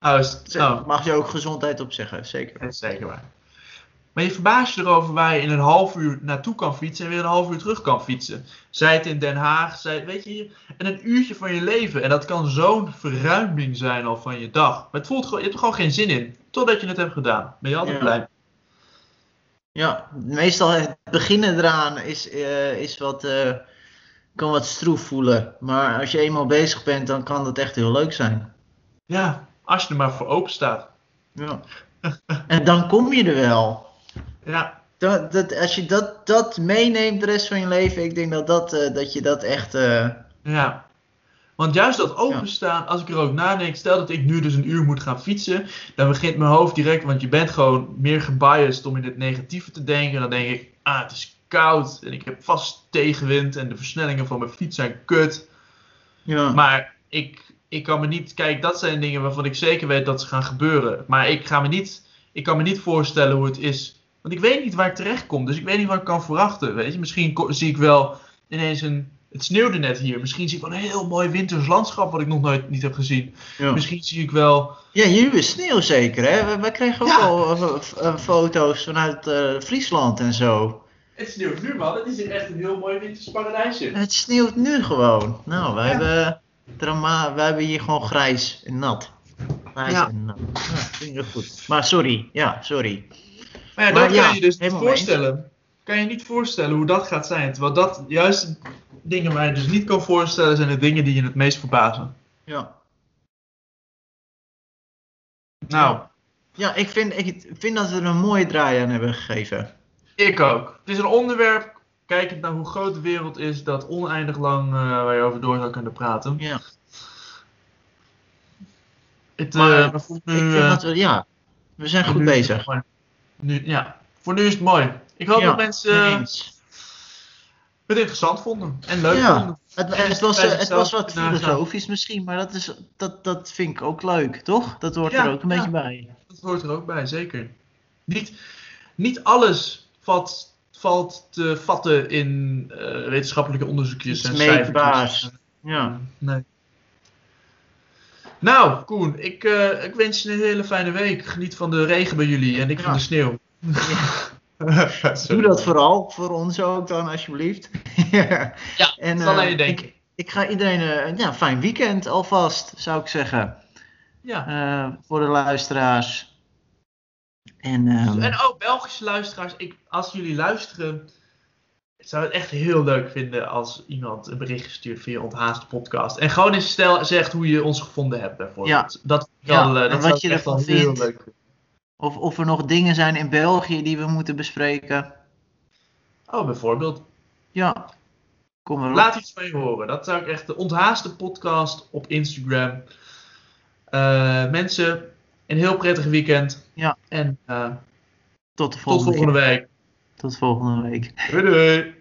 Speaker 1: Oh, oh.
Speaker 2: Mag je ook gezondheid opzeggen, zeker.
Speaker 1: Dat is zeker waar. Maar je verbaast je erover waar je in een half uur naartoe kan fietsen en weer een half uur terug kan fietsen. Zij het in Den Haag, zij, weet je, en een uurtje van je leven. En dat kan zo'n verruiming zijn al van je dag. Maar het voelt gewoon, je hebt er gewoon geen zin in. Totdat je het hebt gedaan. Ben je altijd
Speaker 2: Ja.
Speaker 1: blij.
Speaker 2: Ja, meestal het beginnen eraan is, eh, is wat, eh, kan wat stroef voelen. Maar als je eenmaal bezig bent, dan kan dat echt heel leuk zijn.
Speaker 1: Ja, als je er maar voor open staat.
Speaker 2: Ja. En dan kom je er wel.
Speaker 1: Ja,
Speaker 2: Dat, dat, als je dat, dat meeneemt de rest van je leven, ik denk dat, dat, eh, dat je dat echt. eh,
Speaker 1: Ja. Want juist dat openstaan, als ik er ook nadenk, stel dat ik nu dus een uur moet gaan fietsen, dan begint mijn hoofd direct, want je bent gewoon meer gebiased om in het negatieve te denken. Dan denk ik, ah, het is koud en ik heb vast tegenwind en de versnellingen van mijn fiets zijn kut.
Speaker 2: ja.
Speaker 1: Maar ik, ik kan me niet, kijk, dat zijn dingen waarvan ik zeker weet dat ze gaan gebeuren. Maar ik, ga me niet, ik kan me niet voorstellen hoe het is. Want ik weet niet waar ik terecht kom, dus ik weet niet wat ik kan verwachten. Weet je, misschien zie ik wel ineens een. Het sneeuwde net hier. Misschien zie ik wel een heel mooi winters landschap wat ik nog nooit niet heb gezien.
Speaker 2: ja.
Speaker 1: Misschien zie ik wel.
Speaker 2: Ja, jullie is sneeuw zeker, hè? Wij, kregen ook
Speaker 1: Ja.
Speaker 2: al eh, eh, foto's vanuit eh, Friesland en zo.
Speaker 1: Het sneeuwt nu, man. Het is hier echt een heel mooi winters paradijsje.
Speaker 2: Het sneeuwt nu gewoon. Nou, wij,
Speaker 1: Ja.
Speaker 2: hebben, drama, wij hebben hier gewoon grijs en nat. Grijs
Speaker 1: Ja.
Speaker 2: en nat. Ja, vind ik goed. Maar sorry, ja, sorry.
Speaker 1: Maar ja,
Speaker 2: Maar
Speaker 1: dat
Speaker 2: ja,
Speaker 1: kan je dus niet voorstellen. Kan je niet voorstellen hoe dat gaat zijn. Terwijl dat juist dingen waar je dus niet kan voorstellen zijn de dingen die je het meest verbazen.
Speaker 2: Ja.
Speaker 1: Nou,
Speaker 2: Ja, ik vind, ik vind dat we er een mooie draai aan hebben gegeven.
Speaker 1: ik ook. Het is een onderwerp, kijkend naar hoe groot de wereld is, dat oneindig lang eh, waar je over door zou kunnen praten.
Speaker 2: Ja.
Speaker 1: Het,
Speaker 2: Maar
Speaker 1: voor nu,
Speaker 2: ik vind dat we, ja, we zijn goed bezig.
Speaker 1: Nu, ja, voor nu is het mooi. Ik hoop
Speaker 2: Ja,
Speaker 1: dat mensen het interessant vonden en leuk
Speaker 2: Ja.
Speaker 1: vonden.
Speaker 2: Het, het, was, het was wat filosofisch misschien, maar dat, is, dat, dat vind ik ook leuk, toch? Dat hoort
Speaker 1: Ja,
Speaker 2: er ook een
Speaker 1: ja.
Speaker 2: beetje bij.
Speaker 1: Dat hoort er ook bij, zeker. Niet, niet alles valt, valt te vatten in eh, wetenschappelijke onderzoekjes
Speaker 2: Iets
Speaker 1: en
Speaker 2: meetbaars. Ja.
Speaker 1: Nee. Nou, Koen, ik, eh, ik wens je een hele fijne week. Geniet van de regen bij jullie en ik van de sneeuw.
Speaker 2: Doe dat vooral, voor ons ook dan alsjeblieft. ja, En,
Speaker 1: dat zal aan
Speaker 2: eh,
Speaker 1: je denken.
Speaker 2: Ik, ik ga iedereen eh, een ja, fijn weekend alvast, zou ik zeggen.
Speaker 1: Ja.
Speaker 2: eh, voor de luisteraars. En,
Speaker 1: En ook Belgische luisteraars, ik, als jullie luisteren, zou het echt heel leuk vinden als iemand een berichtje stuurt via Onthaaste podcast. En gewoon eens stel, zegt hoe je ons gevonden hebt, bijvoorbeeld. Dat, vind ik
Speaker 2: Ja,
Speaker 1: wel, eh, dat
Speaker 2: wat je
Speaker 1: echt wel
Speaker 2: ervan
Speaker 1: heel
Speaker 2: vindt.
Speaker 1: leuk vinden.
Speaker 2: of, of er nog dingen zijn in België die we moeten bespreken.
Speaker 1: Oh, bijvoorbeeld.
Speaker 2: Ja, kom erop.
Speaker 1: Laat iets van je horen. Dat zou ik echt. De onthaaste podcast op Instagram. Eh, mensen, een heel prettig weekend.
Speaker 2: Ja.
Speaker 1: En eh,
Speaker 2: Tot de
Speaker 1: tot
Speaker 2: volgende,
Speaker 1: volgende
Speaker 2: keer.
Speaker 1: week.
Speaker 2: Tot volgende week.
Speaker 1: Doei doei.